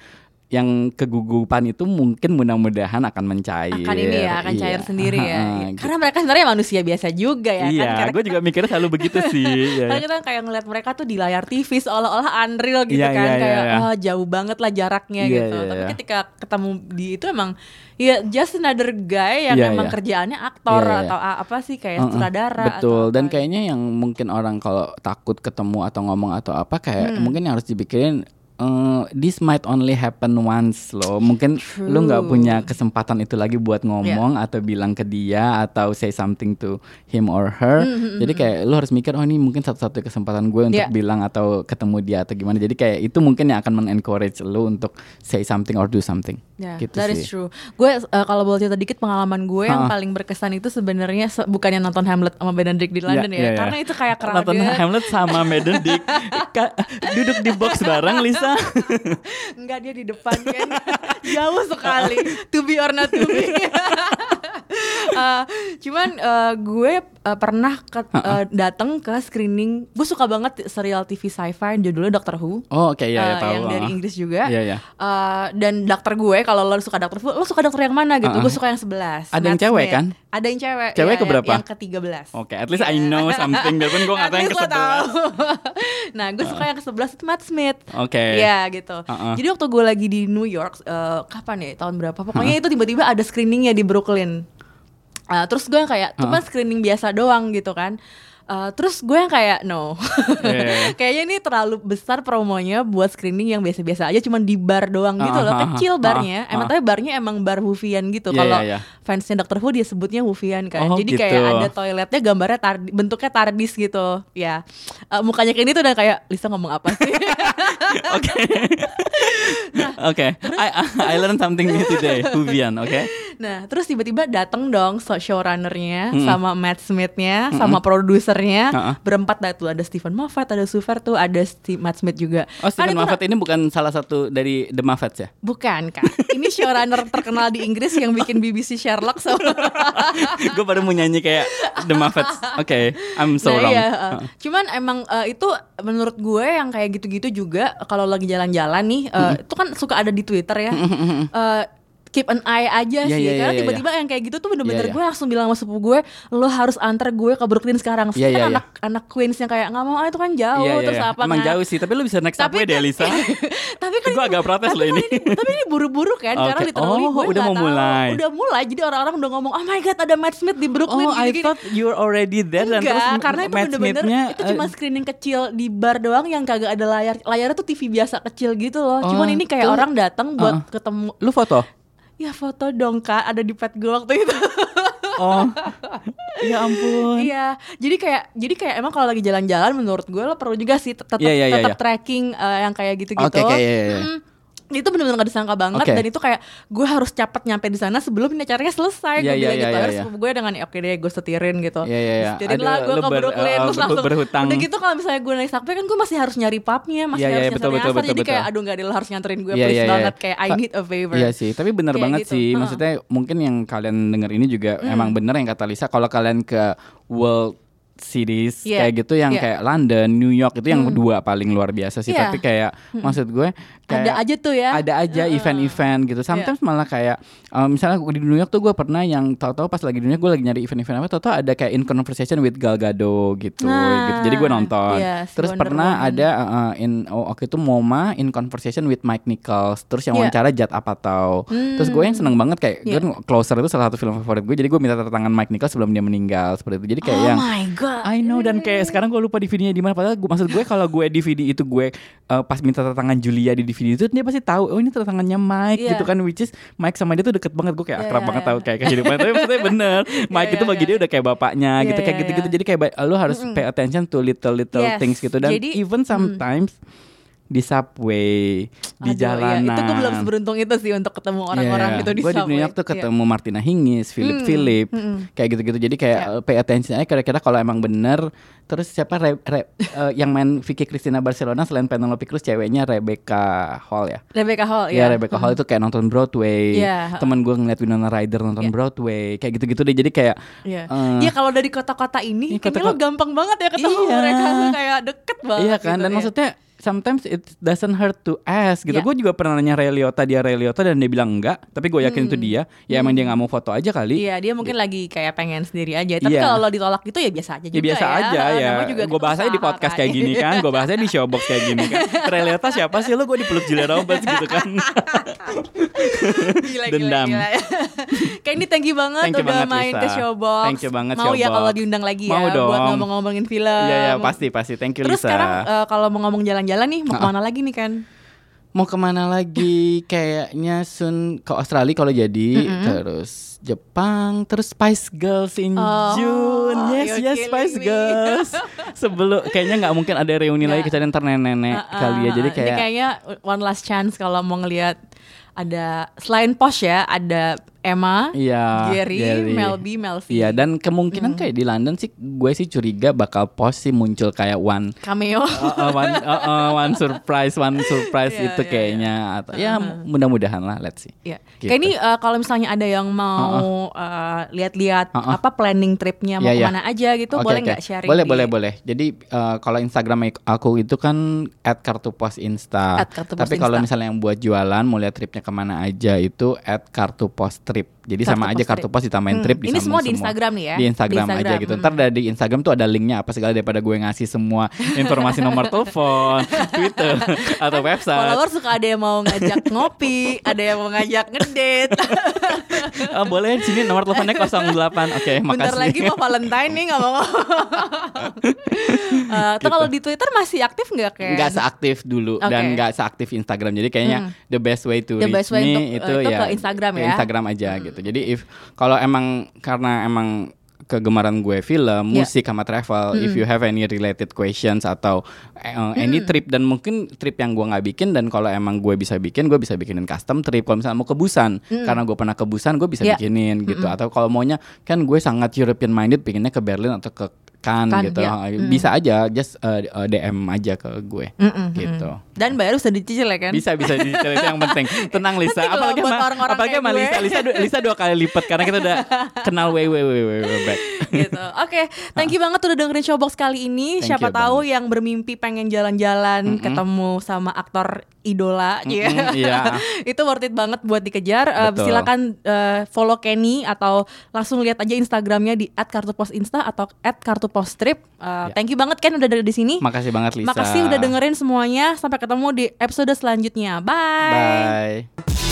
yang kegugupan itu mungkin mudah-mudahan akan mencair akan ini ya akan cair Iya. sendiri ya Iya. gitu. karena mereka sebenarnya manusia biasa juga ya iya kan gue juga mikirnya selalu begitu sih ya. Karena kita kayak ngeliat mereka tuh di layar TV seolah-olah unreal gitu Iya, kan iya, iya, kayak iya. "Ah, jauh banget lah jaraknya Iya, gitu. iya, Tapi iya. ketika ketemu di itu emang ya just another guy yang Iya, emang iya. kerjaannya aktor Iya, iya. atau apa sih kayak Uh-uh, sutradara betul atau dan kayaknya yang mungkin orang kalau takut ketemu atau ngomong atau apa kayak Hmm. mungkin yang harus dipikirin eh, this might only happen once loh mungkin lu nggak True. punya kesempatan itu lagi buat ngomong atau bilang ke dia atau say something to him or her Hmm, jadi kayak lu harus mikir oh ini mungkin satu-satunya kesempatan gue untuk Yeah. bilang atau ketemu dia atau gimana jadi kayak itu mungkin yang akan men-encourage lu untuk say something or do something Ya, gitu that sih is true. Gue eh, kalau boleh cerita dikit pengalaman gue yang Ha. paling berkesan itu sebenarnya se- bukannya nonton Hamlet sama Benedict di London ya, iya, iya. karena itu kayak Nonton crowded. Hamlet sama Benedict duduk di box bareng Lisa Enggak dia di depan kan jauh sekali to be or not to be. Eh, cuman eh, gue eh, pernah ke, eh, datang ke screening. Gue suka banget serial TV sci-fi judulnya Doctor Who. Oh oke iya ya Eh, tahu. yang dari. Inggris juga. Iya iya. Eh, dan dokter gue kalau lo suka dokter Who, lo suka dokter yang mana gitu? Uh-uh. Gue suka yang 11 Ada yang cewek kan? Ada yang cewek. Cewek Iya, yang- keberapa? Yang ke-13. Oke, at least I know something biarpun gue nggak tahu yang ke nah, gue suka yang ke-11 itu Matt Smith. Oke. Iya gitu. Uh-uh. Jadi waktu gue lagi di New York, eh, kapan ya? Tahun berapa? Pokoknya itu tiba-tiba ada screeningnya di Brooklyn. Eh, terus gue yang kayak, cuma screening biasa doang gitu kan. Eh, terus gue yang kayak no, Iya, iya, iya. kayaknya ini terlalu besar promonya buat screening yang biasa-biasa aja, cuman di bar doang gitu loh, kecil barnya. ah. Emang tapi barnya emang bar Huvian gitu. Iya, Kalau iya, iya. fansnya Dr. Who dia sebutnya Huvian kan. Oh, Jadi gitu. kayak ada toiletnya gambarnya tardi- bentuknya tardis gitu. Ya, Eh, mukanya kayak ini tuh udah kayak Lisa ngomong apa sih? Oke. Oke. I I learned something new today. Huvian, oke? Nah, terus tiba-tiba datang dong so- showrunnernya sama Matt Smith-nya, sama produsernya, Ha-ha. berempat dah tuh ada Stephen Moffat, ada Sufer tuh, ada si Matt Smith juga. Oh, Stephen itu Moffat ini bukan salah satu dari The Moffats ya? Bukan kak, ini showrunner terkenal di Inggris yang bikin BBC Sherlock sama gue baru mau nyanyi kayak The Moffats. Oke, I'm so Nah, wrong. iya, uh, cuman emang uh, itu menurut gue yang kayak gitu-gitu juga kalau lagi jalan-jalan nih, uh, itu kan suka ada di Twitter ya. Uh, keep an eye aja Iya, sih iya, karena iya, tiba-tiba yang kayak gitu tuh bener-bener Iya, iya. gue langsung bilang sama sepupu gue lo harus antar gue ke Brooklyn sekarang Iya, kan iya, iya. anak anak Queens yang kayak nggak mau ah itu kan jauh Iya, iya, terus iya. apa Emang kan. jauh sih, tapi lu bisa naik subway deh, Lisa. tapi kan Gue agak protes tapi loh kan ini. tapi ini buru-buru kan karena Oke. literally Oh, gue udah mau tahu. mulai. udah mulai jadi orang-orang udah ngomong oh my god ada Matt Smith di Oh, Brooklyn I gini-gini." thought you're already there dan terus karena itu bener-bener itu cuma eh, screening kecil di bar doang yang kagak ada layar. Layarnya tuh TV biasa kecil gitu loh. Oh, Cuman ini kayak orang datang buat uh-uh. ketemu. lu foto? Ya foto dong kak, ada di pet gue waktu itu. oh. Ya ampun. Iya, jadi kayak jadi kayak emang kalau lagi jalan-jalan menurut gue lo perlu juga sih tetap iya, iya, tetap iya. tracking eh, yang kayak gitu-gitu. Oke, oke, iya, iya. Mm. Itu benar-benar gak disangka banget Oke. dan itu kayak gue harus cepet nyampe di sana sebelum ini acaranya selesai Iya, gue iya, bilang iya, gitu iya, terus iya. gue dengan oke deh gue setirin gitu Iya, iya, iya. setirin lah gue ke Brooklyn uh, terus ber- langsung berhutang. udah gitu kalau misalnya gue naik subway kan gue masih harus nyari pubnya masih iya, harus betul, nyasar betul, jadi kayak betul. aduh gak ada lo harus nganterin gue Iya, please iya, iya. banget kayak I need a favor Iya sih, tapi bener Kayak banget gitu. sih. Maksudnya mungkin yang kalian denger ini juga emang bener yang kata Lisa. Kalau kalian ke World Cities Iya, kayak gitu yang iya. kayak London, New York itu yang dua paling luar biasa sih. Iya. Tapi kayak maksud gue kayak ada aja tuh ya ada aja event-event gitu. Sometimes malah kayak um, misalnya di New York tuh gue pernah yang tahu-tahu pas lagi di New York gue lagi nyari event-event apa tahu-tahu ada kayak in conversation with Gal Gadot gitu Nah, gitu. Jadi gue nonton. si Terus Wonder pernah Woman. ada uh, in oh, waktu itu MoMA in conversation with Mike Nichols. Terus yang Iya. wawancara Jad Apatow. Terus gue yang seneng banget kayak Iya. gue Closer itu salah satu film favorit gue. Jadi gue minta tanda tangan Mike Nichols sebelum dia meninggal seperti itu. Jadi kayak oh yang my god I know dan kayak sekarang gue lupa DVD-nya di mana padahal gue maksud gue kalau gue DVD itu gue uh, pas minta tanda tangan Julia di DVD itu dia pasti tahu oh ini tanda tangannya Mike Iya. gitu kan which is Mike sama dia tuh deket banget gue kayak Iya, akrab iya, banget iya. tahu kayak kehidupan tapi maksudnya bener Mike Iya, itu iya, bagi iya. dia udah kayak bapaknya Iya, gitu kayak iya, gitu-gitu iya. jadi kayak lu harus pay attention to little little Yes. things gitu dan Jadi, even sometimes di subway di Aduh, iya. jalanan itu gue belum seberuntung itu sih untuk ketemu orang-orang Iya, gitu di Gue di New subway. York tuh Iya. ketemu Martina Hingis, Philip Hmm, Philip, hmm. kayak gitu-gitu. Jadi kayak Iya. uh, pay attention aja kira-kira kalau emang bener. Terus siapa Re- Re- uh, yang main Vicky Cristina Barcelona selain Penelope Cruz ceweknya Rebecca Hall ya? Rebecca Hall Ya ya. Rebecca Hall itu kayak nonton Broadway. Iya. Temen gue ngeliat Winona Ryder nonton Iya. Broadway, kayak gitu-gitu deh. Jadi kayak Iya. eh, Iya kalau dari kota-kota ini Iya, kayaknya kota-kota- lo gampang banget ya ketemu Iya. mereka tuh kayak deket banget. Iya kan, gitu, dan iya. maksudnya sometimes it doesn't hurt to ask gitu. Iya. Gue juga pernah nanya Ray Liotta, dia Ray Liotta dan dia bilang enggak. Tapi gue yakin itu dia. Ya emang dia nggak mau foto aja kali. Iya dia mungkin lagi kayak pengen sendiri aja. Tapi Iya. kalau lo ditolak gitu ya biasa aja juga Ya biasa aja ya. Namanya juga Gue bahasnya di podcast kan. kayak gini kan. Gue bahasnya di showbox kayak gini kan. Ray Liotta siapa sih lo? Gue dipeluk Julia Roberts gitu kan. gila, Dendam. Gila, gila. Kayak ini thank you banget Thank you udah banget, main Lisa. ke Showbox. Thank you banget, Mau ya kalau diundang lagi ya Mau buat dong. ngomong-ngomongin film. Iya ya pasti pasti. Thank you Terus Lisa. sekarang eh, kalau mau ngomong jalan-jalan nih mau ke mana lagi nih kan? Mau ke mana lagi? Kayaknya soon ke Australia kalau jadi. Terus Jepang. Terus Spice Girls in Oh, June. Yes yes Spice me. Girls. Sebelum kayaknya nggak mungkin ada reuni lagi Nggak. kecuali ntar nenek-nenek Uh-uh. kali ya. Jadi Ini kayak kayaknya one last chance kalau mau ngelihat ada selain Posh ya, ada Emma, Iya, Gary, Gary. Mel B, Mel C. Iya dan kemungkinan Hmm. kayak di London sih gue sih curiga bakal pos sih muncul kayak one cameo. uh, uh, one, uh, uh, one surprise one surprise Iya, itu iya, kayaknya atau ya mudah-mudahan lah let's see. Iya. Gitu. Kayak ini eh, kalau misalnya ada yang mau eh, lihat-lihat Uh-uh. apa planning tripnya mau Iya, iya. ke mana aja gitu, Oke, boleh nggak sharing? Boleh, di- boleh, boleh. Jadi uh, kalau Instagram aku itu kan @kartupos insta. At Kartupos Tapi kalau Insta. misalnya yang buat jualan mau lihat tripnya ke mana aja itu @kartupostrip. Jadi sama Kartupos aja Trip. kartupos ditambahin Hmm, trip ini semua di Instagram nih ya? Di Instagram, Di Instagram, aja gitu. hmm. Ntar dari Instagram tuh ada linknya apa segala daripada gue ngasih semua informasi nomor telepon, Twitter atau website. Follower suka ada yang mau ngajak ngopi, ada yang mau ngajak ngedate. Ah, boleh sini nomor teleponnya 08. Oke, makasih. Bentar lagi mau Valentine nih nggak mau. Eh, Atau kalau di Twitter masih aktif nggak kayak? nggak seaktif dulu Oke. dan nggak seaktif Instagram jadi kayaknya the best way to The reach best way me untuk, uh, itu itu ya ke Instagram ke ya? Instagram aja gitu jadi if kalau emang karena emang kegemaran gue film, Ya. musik sama travel. If you have any related questions atau uh, any trip dan mungkin trip yang gue nggak bikin dan kalau emang gue bisa bikin, gue bisa bikinin custom trip. Kalau misalnya mau ke Busan, karena gue pernah ke Busan, gue bisa Ya. bikinin gitu. Atau kalau maunya kan gue sangat European minded, bikinnya ke Berlin atau ke Cannes Cannes, gitu. ya. Bisa aja, just uh, DM aja ke gue Mm-mm, gitu. Dan bayar bisa dicicil ya kan? Bisa bisa dicari itu yang penting. Tenang Lisa. Penting Apalagi sama orang-orang apalagi kayak sama. Lisa. Lisa du- Lisa dua kali lipat karena kita udah kenal way way way way, way back. gitu. Oke, thank you banget udah dengerin Showbox kali ini. Thank Siapa tahu yang bermimpi pengen jalan-jalan ketemu sama aktor idola ya. Mm-mm, iya. Itu worth it banget buat dikejar. Betul. silakan eh, follow Kenny atau langsung lihat aja Instagramnya di @kartuposinsta atau @kartupostrip. Eh, Thank you banget Ken udah ada di sini. Makasih banget Lisa. Makasih udah dengerin semuanya. Sampai ketemu di episode selanjutnya. Bye. Bye.